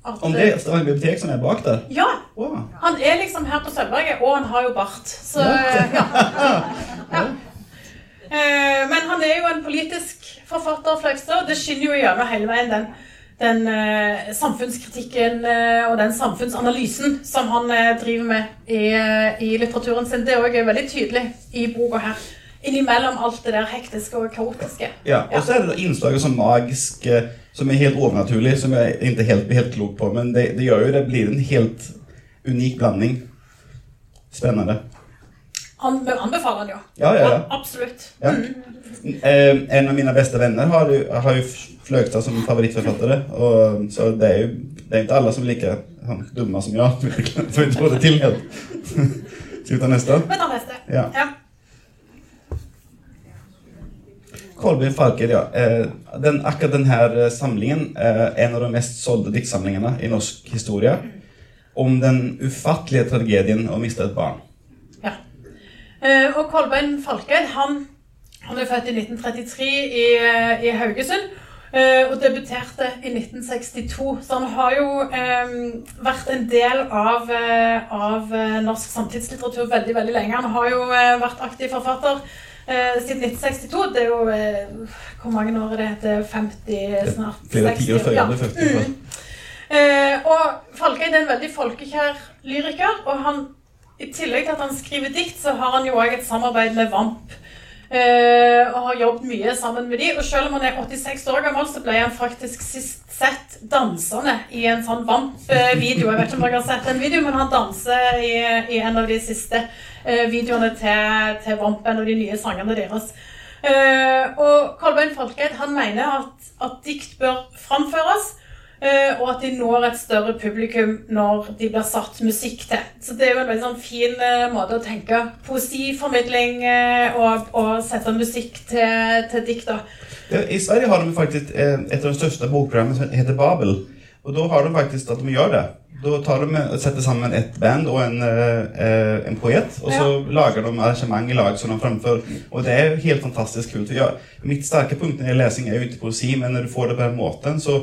at Om det er en bibliotek som er bak der? Ja. Wow. Han er liksom her på Sølvberget, og han har jo bart. Så ja. ja. Eh, Men han er jo en politisk forfatter, Fløgstad, det skinner jo gjennom hele veien den, den eh, samfunnskritikken eh, og den samfunnsanalysen som han driver med i, i litteraturen sin. Det er òg veldig tydelig i boka her. Innimellom alt det der hektiske og kaotiske. Ja, og så er det innslaget som magisk, eh, som er helt overnaturlig, som jeg ikke helt blir helt klok på, men det, det gjør jo det blir en helt unik blanding. Spennende. Han anbefaler han jo. Ja, ja, ja. Absolutt. Ja. Eh, en av mine beste venner har, jo- har jo Fløgstad som favorittforfattere, og, så det er jo det er ikke alle som er like sånn, dumme som jeg, som ikke får det til helt. Skal vi ta neste? Vi ta neste. Ja. ja. Kolbeinn Falker, ja. Eh, den, akkurat denne samlingen er en av de mest solgte diktsamlingene i norsk historie. Om den ufattelige tragedien å miste et barn. Ja. Eh, og Kolbein Falkeid han, han er født i 1933 i, eh, i Haugesund. eh, og debuterte i 1962. Så han har jo eh, vært en del av, eh, av eh, norsk samtidslitteratur veldig veldig lenge. Han har jo eh, vært aktiv forfatter eh, siden 1962. Det er jo eh, Hvor mange år er det? Det er 50, snart Flere 60 tiår før ja. Mm. Eh, og Falkeid er en veldig folkekjær lyriker, og han, i tillegg til at han skriver dikt, så har han jo òg et samarbeid med Vamp. Eh, og har jobbet mye sammen med de, og selv om han er 86 år gammel, så ble han faktisk sist sett dansende i en sånn Vamp-video. Jeg vet ikke om dere har sett den videoen, men han danser i, i en av de siste eh, videoene til, til Vamp, en av de nye sangene deres. Eh, og Kolbein Folkeid han mener at, at dikt bør framføres, eh, og at de når et større publikum når de blir satt musikk til. Så det er jo en veldig sånn fin uh, måte å tenke poesiformidling uh, og, og sette musikk til, til dikt. Ja, I Sverige har de faktisk et av de største bokprogrammene som heter Babel. Og da har de faktisk at de gjør det. Da tar de og setter sammen et band og en, en poet, og så lager de arrangement i lag som de framfører. Og det er jo helt fantastisk kult. Jeg, mitt sterke punkt når jeg leser, er jo ikke poesi, men når du får det på den måten, så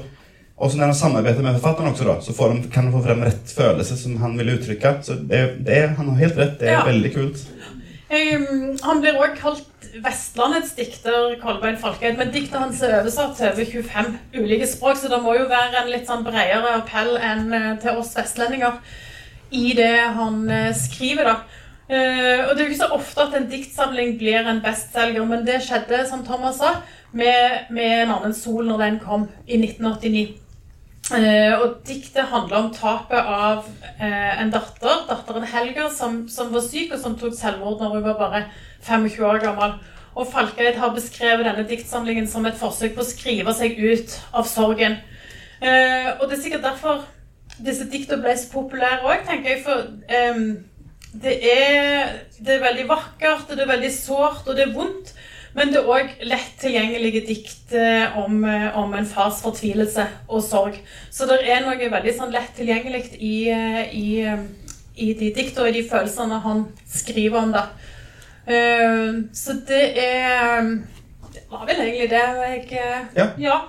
og så når han samarbeider med forfatteren også, da, så får de, kan han få frem rett følelse som han vil uttrykke. Så det, det han har helt rett. Det er Ja. veldig kult. Um, han blir òg kalt Vestlandets dikter, Kolbein Falkeid, men diktet hans er oversatt til over 25 ulike språk, så det må jo være en litt sånn bredere appell enn eh, til oss vestlendinger i det han eh, skriver, da. Uh, og det er jo ikke så ofte at en diktsamling blir en bestselger, men det skjedde, som Thomas sa, med, med En annen sol når den kom i 1989. Eh, og diktet handler om tapet av eh, en datter, datteren Helga, som, som var syk, og som tok selvmord når hun var bare 25 år gammel. Og Falkeid har beskrevet denne diktsamlingen som et forsøk på å skrive seg ut av sorgen. Eh, og det er sikkert derfor disse diktene ble så populære òg, tenker jeg. For det, er, det er veldig vakkert, og det er veldig sårt, og det er vondt. Men det er òg lett tilgjengelige dikt eh, om, eh, om en fars fortvilelse og sorg. Så det er noe veldig sånn lett tilgjengelig i, eh, i, i de diktene og i de følelsene han skriver om det. Eh, Så det er Det var vel egentlig det jeg Ja. ja.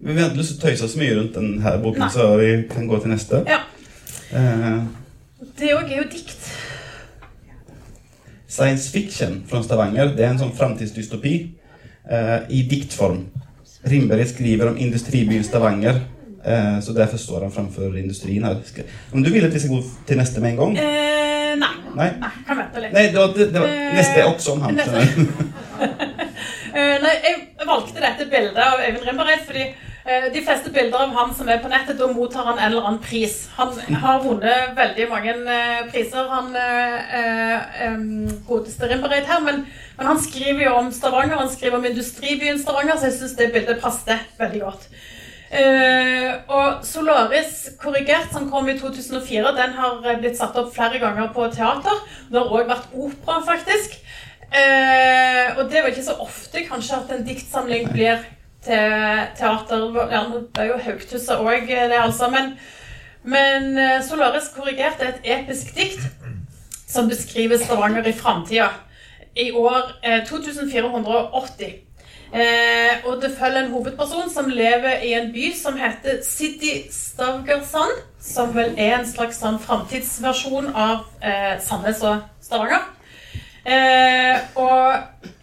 Vi har ikke lyst til å tøyse så mye rundt denne boken, Nei. så vi kan gå til neste. Ja. Eh, Det òg er jo dikt. Science fiction fra Stavanger, det er en sånn framtidsdystopi eh, i diktform. Rimberg skriver om industribyen Stavanger, eh, så derfor står han framfor industrien her. Om du vil at vi skal gå til neste med en gang? Eh, nei. Nei? Nei, kan vente litt. Nei, det var, det, det var, Eh, neste er også om han. neste. Eh, nei, jeg valgte dette bildet av Øyvind Rimbereid fordi de fleste bilder av han som er på nettet, da mottar han en eller annen pris. Han har vunnet veldig mange eh, priser, han eh, eh, godeste Rimbareid her, men, men han skriver jo om Stavanger, han skriver om industribyen Stavanger, så jeg syns det bildet passet veldig godt. Eh, og Solaris korrigert, som kom i 2004, den har eh, blitt satt opp flere ganger på teater. Det har òg vært opera, faktisk. Eh, og det er jo ikke så ofte kanskje at en diktsamling blir til teater. Det er jo Haugtussa òg det, altså. Men, men eh, Solaris korrigert er et episk dikt som beskriver Stavanger i framtida. I år eh, 2480. Eh, og det følger en hovedperson som lever i en by som heter City Stavgersand. Som vel er en slags sånn framtidsversjon av eh, Sandnes og Stavanger. Eh, og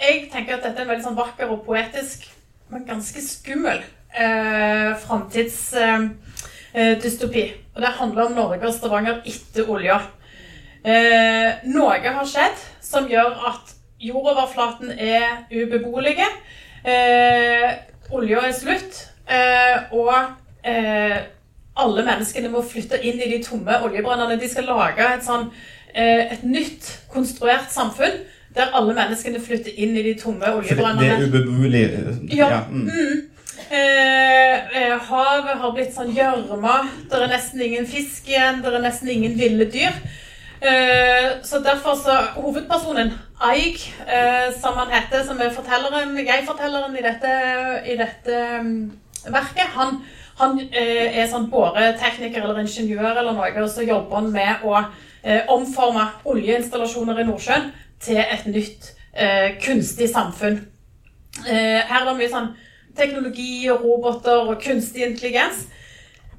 jeg tenker at dette er en veldig sånn vakker og poetisk, men ganske skummel eh, framtidsdystopi. Eh, og det handler om Norge og Stavanger etter olja. Eh, noe har skjedd som gjør at jordoverflaten er ubeboelig. Eh, olja er slutt, eh, og eh, alle menneskene må flytte inn i de tomme oljebrønnene. De skal lage et, sånn, eh, et nytt, konstruert samfunn der alle menneskene flytter inn i de tomme oljebrønnene. det er ubeboelig. Ja. Ja. Mm. Mm. Eh, eh, havet har blitt sånn gjørme. Det er nesten ingen fisk igjen. Det er nesten ingen ville dyr. Eh, så derfor så Hovedpersonen, Eig, eh, som han heter, som er fortelleren, jeg-fortelleren i dette, i dette um, verket, han, han eh, er sånn båretekniker eller ingeniør eller noe, og så jobber han med å omforme oljeinstallasjoner i Nordsjøen til et nytt eh, kunstig samfunn. Eh, her er det mye sånn teknologi og roboter og kunstig intelligens.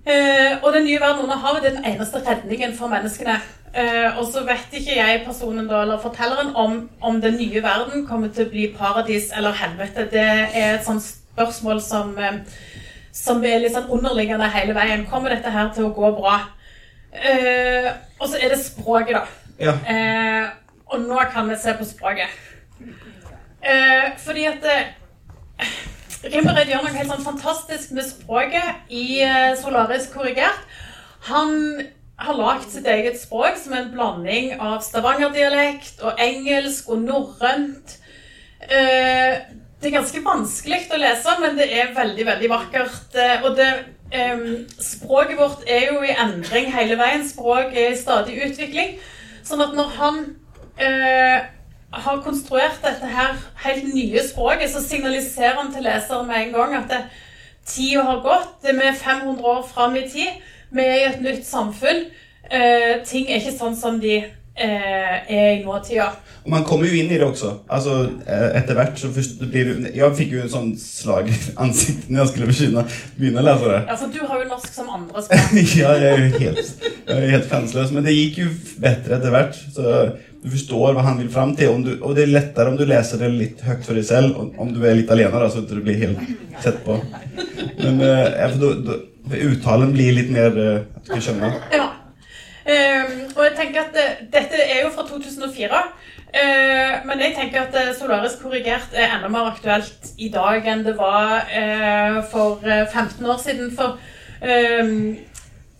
Eh, og den nye verden under havet er den eneste redningen for menneskene. Eh, og så vet ikke jeg personen da, eller fortelleren om, om den nye verden kommer til å bli paradis eller helvete. Det er et sånt spørsmål som, eh, som er litt sånn underliggende hele veien. Kommer dette her til å gå bra? Eh, og så er det språket, da. Ja. Eh, og nå kan vi se på språket. Eh, fordi at eh, Rimmereid gjør noe helt sånn fantastisk med språket i eh, Solaris korrigert. Han har lagd sitt eget språk som en blanding av stavangerdialekt og engelsk og norrønt. Eh, det er ganske vanskelig å lese, men det er veldig, veldig vakkert. Eh, og det, eh, språket vårt er jo i endring hele veien. Språk er i stadig utvikling. Sånn at når han eh, har konstruert dette her helt nye språket, så signaliserer han til leseren med en gang at det, tida har gått. Det er 500 år fram i tid. Vi er i et nytt samfunn. Eh, ting er ikke sånn som de eh, er i nåtida. Og man kommer jo inn i det også. Altså, etter hvert så blir du Jeg fikk jo en sånn slag i ansiktet når jeg skulle begynne, begynne lese det. Ja, for du har jo norsk som andre språk. ja, jeg er jo helt, är helt chanslös. Men det gikk jo bedre etter hvert. Så du forstår hva han vil fram til. Du, og det er lettere om du leser det litt høyt for deg selv, Om, du er litt alene da, så du blir helt sett på. Men eh, for, då, då, uttalen blir litt mer eh, at du kan skjønne. Ja. Um, og jeg tenker at uh, Dette er jo fra 2004. uh, men jeg tenker at uh, Solaris korrigert er enda mer aktuelt i dag enn det var eh, for eh, 15 år siden. For ehm,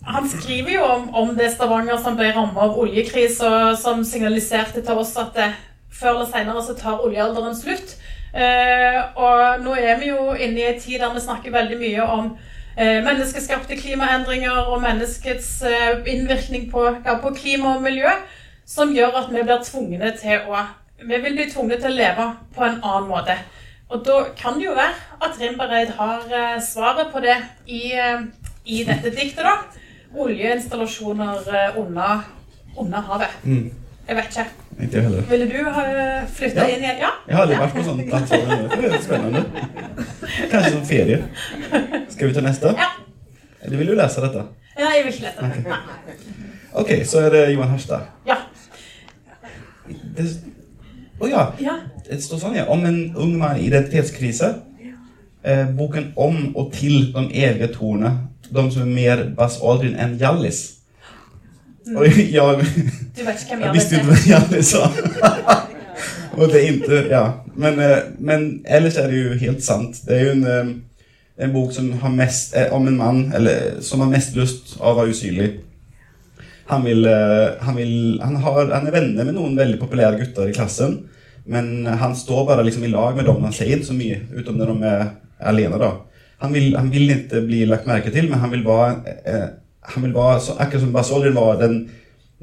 han skriver jo om, om det Stavanger som ble rammet av oljekris, og som signaliserte til oss at det, før eller senere så tar oljealderen slutt. Eh, og nå er vi jo inne i en tid der vi snakker veldig mye om eh, menneskeskapte klimaendringer og menneskets eh, innvirkning på, ja, på klima og miljø, som gjør at vi blir tvungne til å Vi vil bli tvunget til å leve på en annen måte. Og da kan det jo være at Rimbereid har eh, svaret på det i, eh, i dette diktet, da. Oljeinstallasjoner eh, under, under havet. Mm. Jeg vet ikke. Ikke heller. Ville du ha flytta Ja. inn igjen? Ja? Jeg har aldri vært på sånn plattform. Det er spennende. Kanskje som ferie. Skal vi ta neste? Ja. Eller vil du lese dette? ja jeg vil ikke lese Nei. ok, så er det Johan Herstad. Ja. Å oh ja, ja. det står sånn, ja. Om en ung mann i identitetskrise. Eh, boken om og til de evige tornene. De som er mer Buzz Aldrin enn Hjallis. Og jeg, Du vet ikke hvem jeg visste ikke hva Hjallis var. og det er ikke Ja. Men, eh, men ellers er det jo helt sant. Det er jo en, eh, en bok som har mest eh, om en mann eller, som har mest lyst av å være usynlig. Han, vil, han, vil, han, har, han er venner med noen veldig populære gutter i klassen. Men han står bare liksom i lag med dem. Han sier ikke så mye, utom når de er alene. da. Han vil, han vil ikke bli lagt merke til, men han vil være, eh, han vil være så, Akkurat som Buzz var den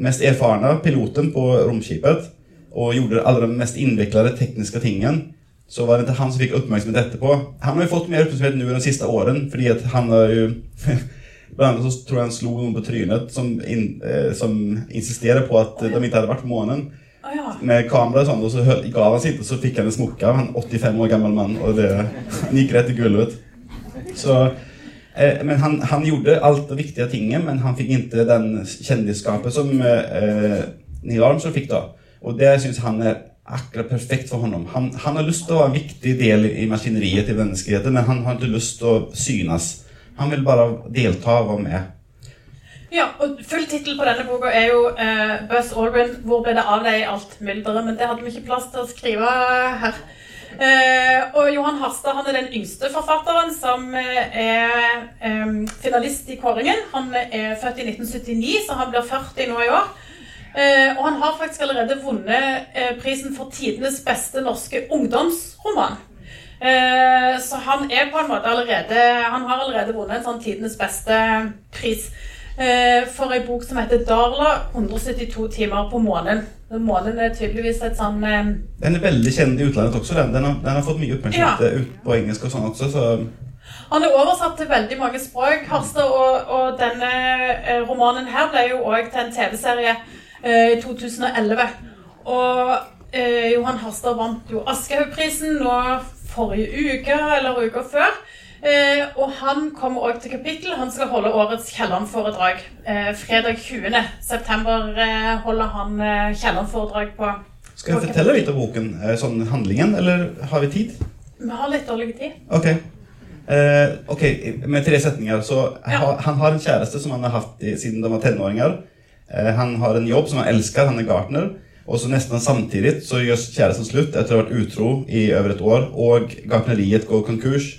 mest erfarne piloten på romskipet og gjorde alle de mest innviklede tekniske tingene, så var det ikke han som fikk oppmerksomhet etterpå. Han har jo fått mer oppmerksomhet nå de siste årene, fordi at han har jo Blant annet så tror jeg han slo noen på trynet som, in, eh, som insisterer på at de ikke hadde vært på månen. Ja. med kamera og sånn, og så hø- ga han sitt, og så fikk han en smokke av en 85 år gammel mann, og det, gikk rett i gulvet. Eh, men han, han gjorde alt det viktige tinget, men han fikk ikke den kjendisskapet som eh, Neil Armstrong fikk da. Og det synes han er akkurat perfekt for honom. Han, han har lyst til å være en viktig del i maskineriet til menneskeheten, men han har ikke lyst til å synes. Han vil bare delta og være med. Ja, og Full tittel på denne boka er jo eh, 'Buzz Aldrin hvor ble det av deg i alt mylderet', men det hadde vi ikke plass til å skrive her. Eh, og Johan Harstad han er den yngste forfatteren som eh, er eh, finalist i kåringen. Han er født i 1979, så han blir 40 nå i år. Eh, og han har faktisk allerede vunnet eh, prisen for tidenes beste norske ungdomsroman. Eh, så han er på en måte allerede Han har allerede vunnet en sånn tidenes beste pris for ei bok som heter 'Darla 172 timer på månen'. Månen er tydeligvis et sånn eh, Den er veldig kjent i utlandet også. Den, den, har, den har fått mye oppmerksomhet Ja. eh, ut på engelsk og sånn også, så Han er oversatt til veldig mange språk, Harstad, og, og denne eh, romanen her ble jo òg til en TV-serie eh, i 2011. Og eh, Johan Harstad vant jo Aschehougprisen nå forrige uke, eller uka før. Eh, og han kommer òg til kapittel. Han skal holde årets Kielland-foredrag. Eh, fredag 20. september eh, holder han eh, Kielland-foredrag på Skal jeg fortelle litt om boken? eh, Sånn handlingen, eller har vi tid? Vi har litt dårlig tid. Ok. Eh, ok, med tre setninger. Så Ja. ha, han har en kjæreste som han har hatt i, siden de var tenåringer. Eh, han har en jobb som han elsker, han er gartner. Og så nesten samtidig så gjør kjæresten slutt etter å ha vært utro i over et år. Og gartneriet går konkurs.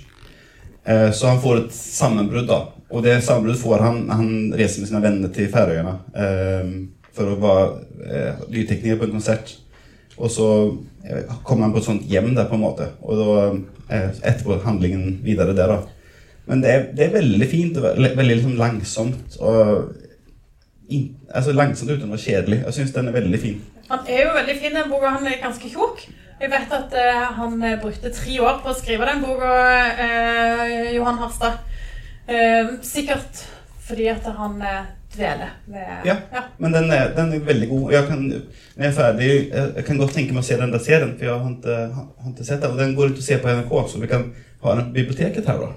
Eh, så han får et sammenbrudd, da. Og det sammenbruddet får han Han reiser med sine venner til Færøyene eh, for å være eh, lydtekniker på en konsert. Og så eh, kommer han på et sånt hjem der, på en måte. Og da etterpå handlingen videre der, da. Men det er, det er veldig fint. og veldig liksom langsomt. Og in, altså langsomt uten å være kjedelig. Jeg syns den er veldig fin. Han er jo veldig fin, den boka. Han er ganske tjukk. Jeg vet at uh, han eh, brukte tre år på å skrive den boka, uh, Johan Harstad. Uh, sikkert fordi at han dveler ved Ja. Men den er, den er veldig god. Jeg kan, når jeg er ferdig, jeg kan godt tenke meg å se den der serien, for jeg har ikke, har ikke sett den. Og den går ut og ser på NRK, så vi kan ha den på biblioteket her, da.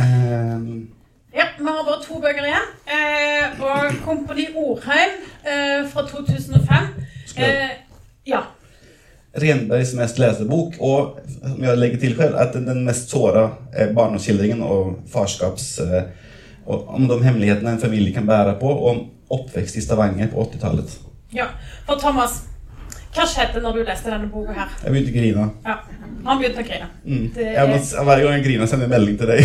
Ehm, Ja, vi har bare to bøker igjen. Eh, og Kompani Orheim eh, fra 2005. Skal Eh, ja. Renbergs mest leste bok, og som jeg legger til selv, at den mest såra er barndomsskildringen og farskaps... eh, Og om de hemmelighetene en familie kan bære på, og om oppvekst i Stavanger på 80-tallet. ja. For Thomas, hva skjedde når du leste denne boka her? Jeg begynte å grine. Ja, Han begynte å grine. Mm. Det Jeg må, hver gang jeg griner, sender jeg melding til deg.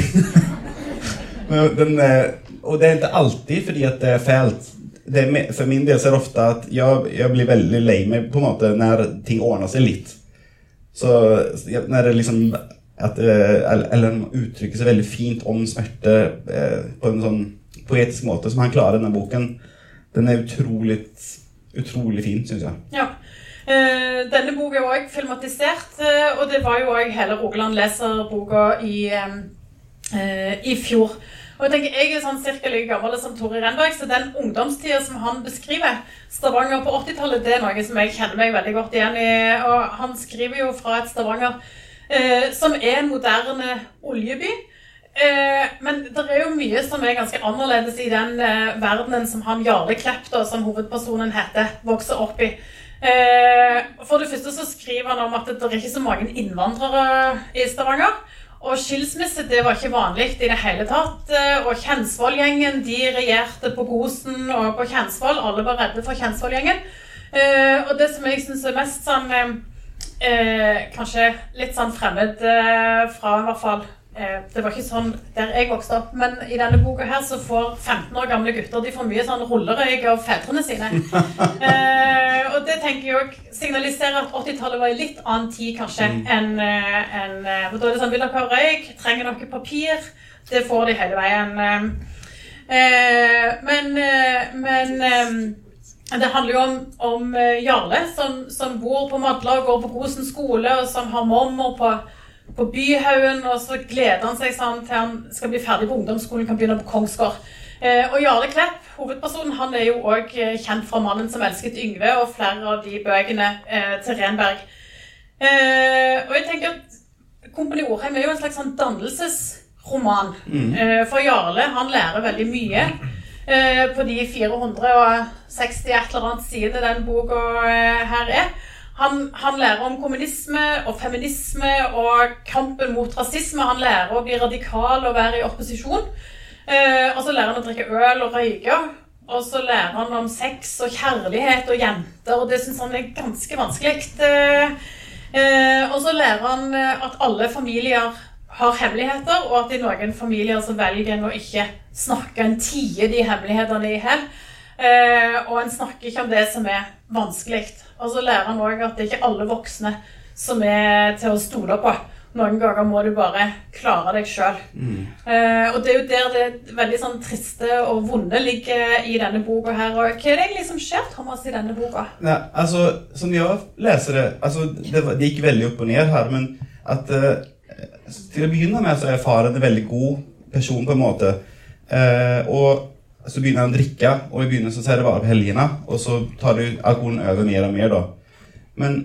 Men den, eh, og det er ikke alltid fordi at det er fælt. Det for min del så er det ofte at jeg, jeg blir veldig lei meg på en måte når ting ordner seg litt. Så når det liksom at, Eller han uttrykker seg veldig fint om smerte på en sånn poetisk måte som han klarer i denne boken. Den er utrolig, utrolig fin, syns jeg. Ja. Eh, denne boka er òg filmatisert, eh, og det var jo òg hele Rogaland leser-boka i, eh, i fjor. Og Jeg tenker, jeg er sånn cirka like gammel som Tore Renberg, så den ungdomstida som han beskriver, Stavanger på 80-tallet, det er noe som jeg kjenner meg veldig godt igjen i. Og han skriver jo fra et Stavanger eh, som er en moderne oljeby. Eh, men det er jo mye som er ganske annerledes i den eh, verdenen som han Jarle Klepp, da, som hovedpersonen heter, vokser opp i. Eh, for det første så skriver han om at det er ikke så mange innvandrere i Stavanger. Og skilsmisse det var ikke vanlig i det hele tatt. Eh, Og Kjensvoll-gjengen de regjerte på Gosen og på Kjensvoll. Alle var redde for Kjensvoll-gjengen. Eh, og det som jeg syns er mest sånn eh, Kanskje litt sånn fremmed fra i hvert fall Det var ikke sånn der jeg vokste opp, men i denne boka her så får 15 år gamle gutter de får mye sånn rullerøyk av fedrene sine. Eh, og det tenker jeg også signaliserer at 80-tallet var i litt annen tid kanskje enn eh, enn, en, for Da er det sånn Vil dere ha røyk? Trenger dere papir? Det får de hele veien. eh. Eh, men eh, men eh, det handler jo om, om eh, Jarle, som, som bor på Madla og går på Gosen skole, og som har mormor på, på Byhaugen, og så gleder han seg sånn til han skal bli ferdig på ungdomsskolen, kan begynne på Kongsgård. Eh, og Jarle Klepp, hovedpersonen, han er jo òg kjent fra 'Mannen som elsket Yngve' og flere av de bøkene eh, til Renberg. Eh, og jeg tenker at Kompani Orheim er jo en slags sånn dannelsesroman. Mm. Eh, for Jarle han lærer veldig mye eh, på de 460 et eller annet sider den boka eh, her er. Han, han, lærer om kommunisme og feminisme og kampen mot rasisme. Han lærer å bli radikal og være i opposisjon. Eh, og så lærer han å drikke øl og røyke. Og så lærer han om sex og kjærlighet og jenter, og det syns han er ganske vanskelig. Eh, Eh, og så lærer han eh, at alle familier har hemmeligheter, og at i noen familier så velger en å ikke snakke, en tie de hemmelighetene i hjel. Eh, og en snakker ikke om det som er vanskelig. Og så lærer han òg at det er ikke alle voksne som er til å stole på. Noen ganger må du bare klare deg sjøl. Mm. Eh, og det er jo der det veldig sånn triste og vonde ligger i denne boka her. Og hva er det egentlig som skjer, Thomas, i denne boka? Ja, altså, Som jeg leser det altså, det, det, gikk veldig opp og ned her, men at eh, Til å begynne med så er faren en veldig god person, på en måte. Eh, og så begynner han å drikke, og i begynnelsen så er det bare på helgene. Og så tar du alkoholen over mer og mer, da. Men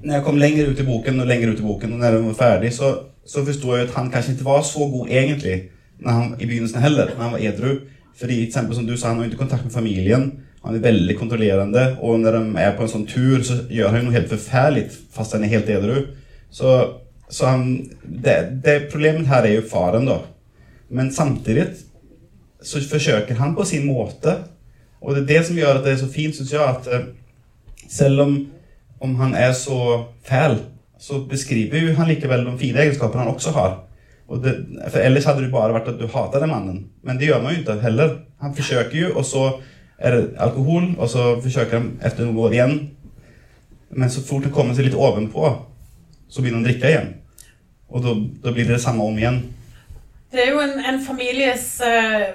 når jeg kom lenger ut i boken og lenger ut i boken, og når den var ferdig, så, så forsto jeg at han kanskje ikke var så god egentlig han, i begynnelsen heller, når han var edru. Fordi eksempel, som du sa, Han har ikke kontakt med familien. Han er veldig kontrollerende. Og når de er på en sånn tur, så gjør han noe helt forferdelig fast han er helt edru. Så, så han, det, det, Problemet her er jo faren, da. Men samtidig så forsøker han på sin måte. Og det er det som gjør at det er så fint, syns jeg, at eh, selv om om han er så fæl, så beskriver jo han likevel de fine egenskapene han også har. Det, for Ellers hadde det bare vært at du hater den mannen. Men det gjør man jo ikke heller. Han forsøker jo, og så er det alkohol, og så forsøker han etter noen år igjen. Men så fort det kommer seg litt ovenpå, så begynner han å drikke igjen. Og da blir det det samme om igjen. Det er jo en, en families uh,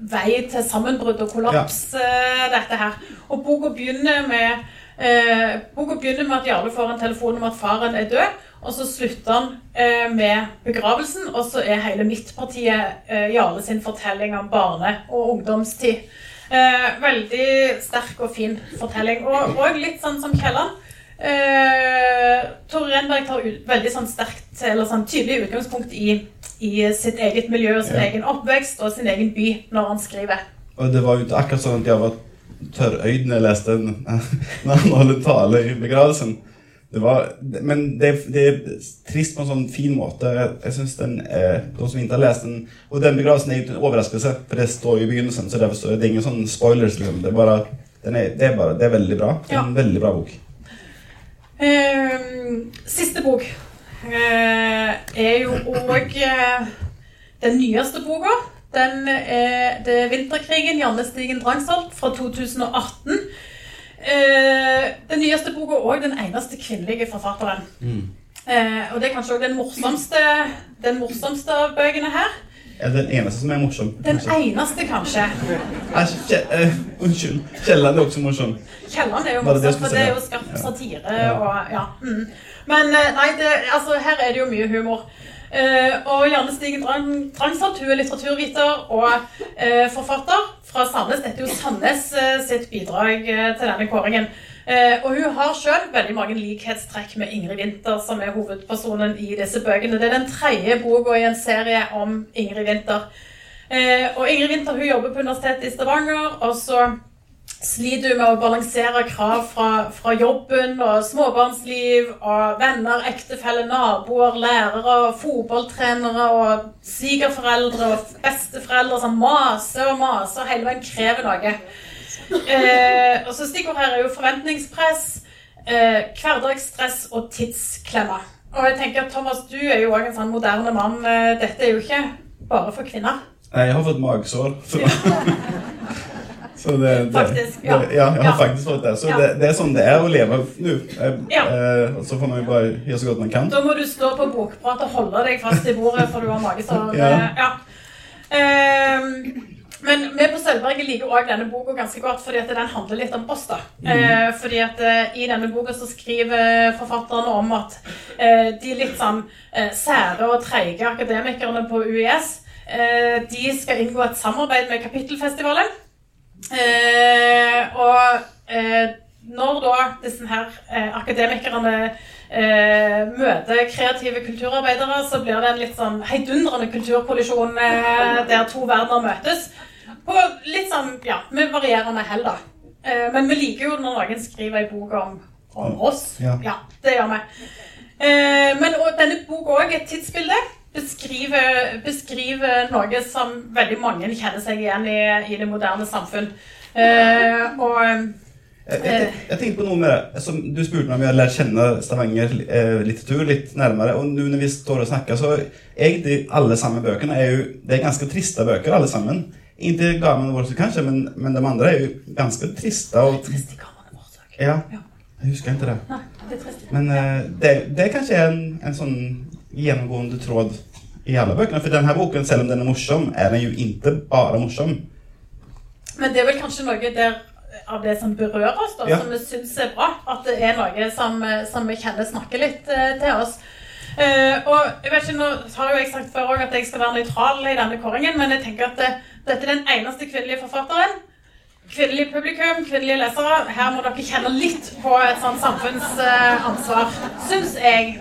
vei til sammenbrudd og kollaps, ja. uh, dette her. Og boka begynner med Eh, boka begynner med at Jarle får en telefon om at faren er død. Og så slutter han eh, med begravelsen, og så er hele midtpartiet eh, Jarle sin fortelling om barne- og ungdomstid. Eh, veldig sterk og fin fortelling. Og, og litt sånn som Kielland. Eh, Tore Renberg tar ut, veldig sånn sterkt, eller sånn tydelig utgangspunkt i, i sitt eget miljø, og sin ja. egen oppvekst og sin egen by når han skriver. Og det var jo akkurat sånn at jeg var tørrøyd når jeg leste den når han holdt tale i begravelsen. Det var, men det, det, er trist på en sånn fin måte. Jeg synes den er, De som ikke har lest den Og den begravelsen er jo en overraskelse, for det står jo i begynnelsen. Så derfor er det ingen sånn spoilers. Liksom. Det, er bare, er, det, er bare, det er veldig bra. Er en veldig bra bok. Um, siste bok er jo òg uh, den nyeste boka. Den er, det er 'Vinterkrigen', Janne Stigen Drangsholt fra 2018. Eh, den nyeste boka og den eneste kvinnelige forfatteren. Mm. Eh, og det er kanskje òg den morsomste den morsomste av bøkene her. Ja, Den eneste som er morsom. Den eneste, kanskje. Nei, uh, unnskyld. Kielland er også morsom. Kielland er jo morsom, for det er jo skarp satire ja. og ja. Mm. Men eh, nei, det, altså, her er det jo mye humor. Uh, og Janne Stigen Drangsholt hun er litteraturviter og uh, forfatter fra Sandnes. Dette er jo Sandnes sitt bidrag til denne kåringen. Og hun har sjøl veldig mange likhetstrekk med Ingrid Winther, som er hovedpersonen i disse bøkene. Det er den tredje boka i en serie om Ingrid Winther. og Ingrid Winther hun jobber på Universitetet i Stavanger. og så sliter hun med å balansere krav fra, fra, jobben og småbarnsliv og venner, ektefelle, naboer, lærere, fotballtrenere og svigerforeldre og besteforeldre som maser og maser og hele veien krever noe. Eh, og så Stikkord her er jo forventningspress, eh, hverdagsstress og tidsklemma. Og jeg tenker at Thomas, du er jo òg en sånn moderne mann. Eh, dette er jo ikke bare for kvinner. Jeg har fått magesår. Så det, det, faktisk, ja. Det, ja, jeg har ja. faktisk fått det. Så ja. det, det, er sånn det er å leve nå. Eh, så får man jo bare gjøre så godt man kan. Da må du stå på bokprat og holde deg fast i bordet, for du har magesår. ja. Eh, men vi på Sølvberget liker òg denne boka ganske godt, fordi at den handler litt om oss. da. Mm. Eh, fordi at eh, I denne boka så skriver forfatterne om at eh, de litt sånn eh, sære og treige akademikerne på UiS Eh, de skal inngå et samarbeid med Kapittelfestivalen. Eh, og eh, når da disse her akademikerne eh, møter kreative kulturarbeidere, så blir det en litt sånn heidundrende kulturkollisjon eh, der to verdener møtes. På litt sånn, ja, med varierende hell, da. Eh, men vi liker jo når noen skriver ei bok om, om oss. Ja. ja, det gjør vi. Eh, men og, denne boka òg, et tidsbilde, beskriver, beskriver noe som veldig mange kjenner seg igjen i i det moderne samfunn. Eh, og Jeg, jeg, jeg tenkte på noe med det. Som du spurte meg om jeg hadde lært kjenne Stavanger eh, litteratur litt nærmere. Og nå når vi står og snakker, så egentlig alle sammen bøkene er jo Det er ganske triste bøker, alle sammen. Ikke gamene våre kanskje, men, men de andre er jo ganske triste. Og, Trist i kammeren ja, jeg husker ikke det. Nei, det er. Men eh, det, det kanskje er en, en sånn gjennomgående tråd i alle bøkene. For denne boken, selv om den er morsom, er den jo ikke bare morsom. Men det er vel kanskje noe der av det som berører oss, da, Ja. som vi syns er bra. At det er noe som, som vi kjenner snakker litt eh, til oss. Eh, og jeg vet ikke, Nå har jo jeg sagt før også at jeg skal være nøytral i denne kåringen, men jeg tenker at det, dette er den eneste kvinnelige forfatteren. Kvinnelig publikum, kvinnelige lesere. Her må dere kjenne litt på et sånt samfunnsansvar, syns jeg.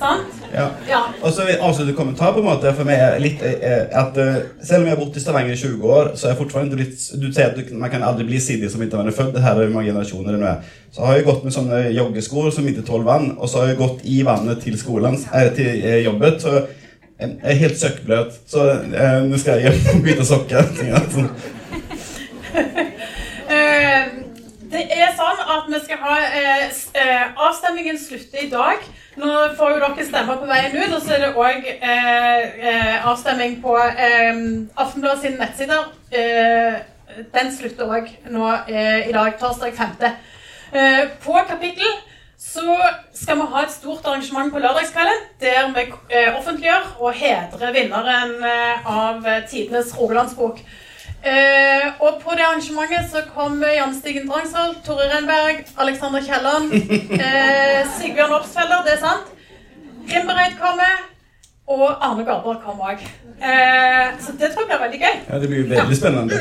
Sant? Ja. Ja. Og så vil jeg avslutte kommentar på en måte for meg er litt eh, at eh, Selv om jeg har bodd i Stavanger i 20 år, så er jeg fortsatt litt Du sier at man kan aldri bli sidig som ikke man er født. Det her er mange generasjoner det nå er. Så har jeg gått med sånne joggesko som ikke tåler vann, og så har jeg gått i vannet til skolen, eh, til eh, jobbet. Så jeg er helt søkkbløt. Så eh, nå skal jeg hjem og bytte sokker. Eh, Det er sånn at vi skal ha eh, eh, Avstemningen slutter i dag. Nå får jo dere stemme på veien ut, og så er det òg eh, eh, avstemning på eh, Aftenbladet sine nettsider. Eh, den slutter òg nå eh, i dag, torsdag 5. Eh, på kapittel så skal vi ha et stort arrangement på lørdagskvelden der vi eh, offentliggjør og hedrer vinneren av tidenes Rogalandsbok. Eh, og på det arrangementet så kommer Jan Stigen Drangsvold, Tore Renberg, Alexander Kielland, eh, Sigbjørn Opsfeller, det er sant. Grimbereid kommer, og Arne Garborg kommer òg. Eh, så det tror jeg blir veldig gøy. Ja, det blir veldig spennende.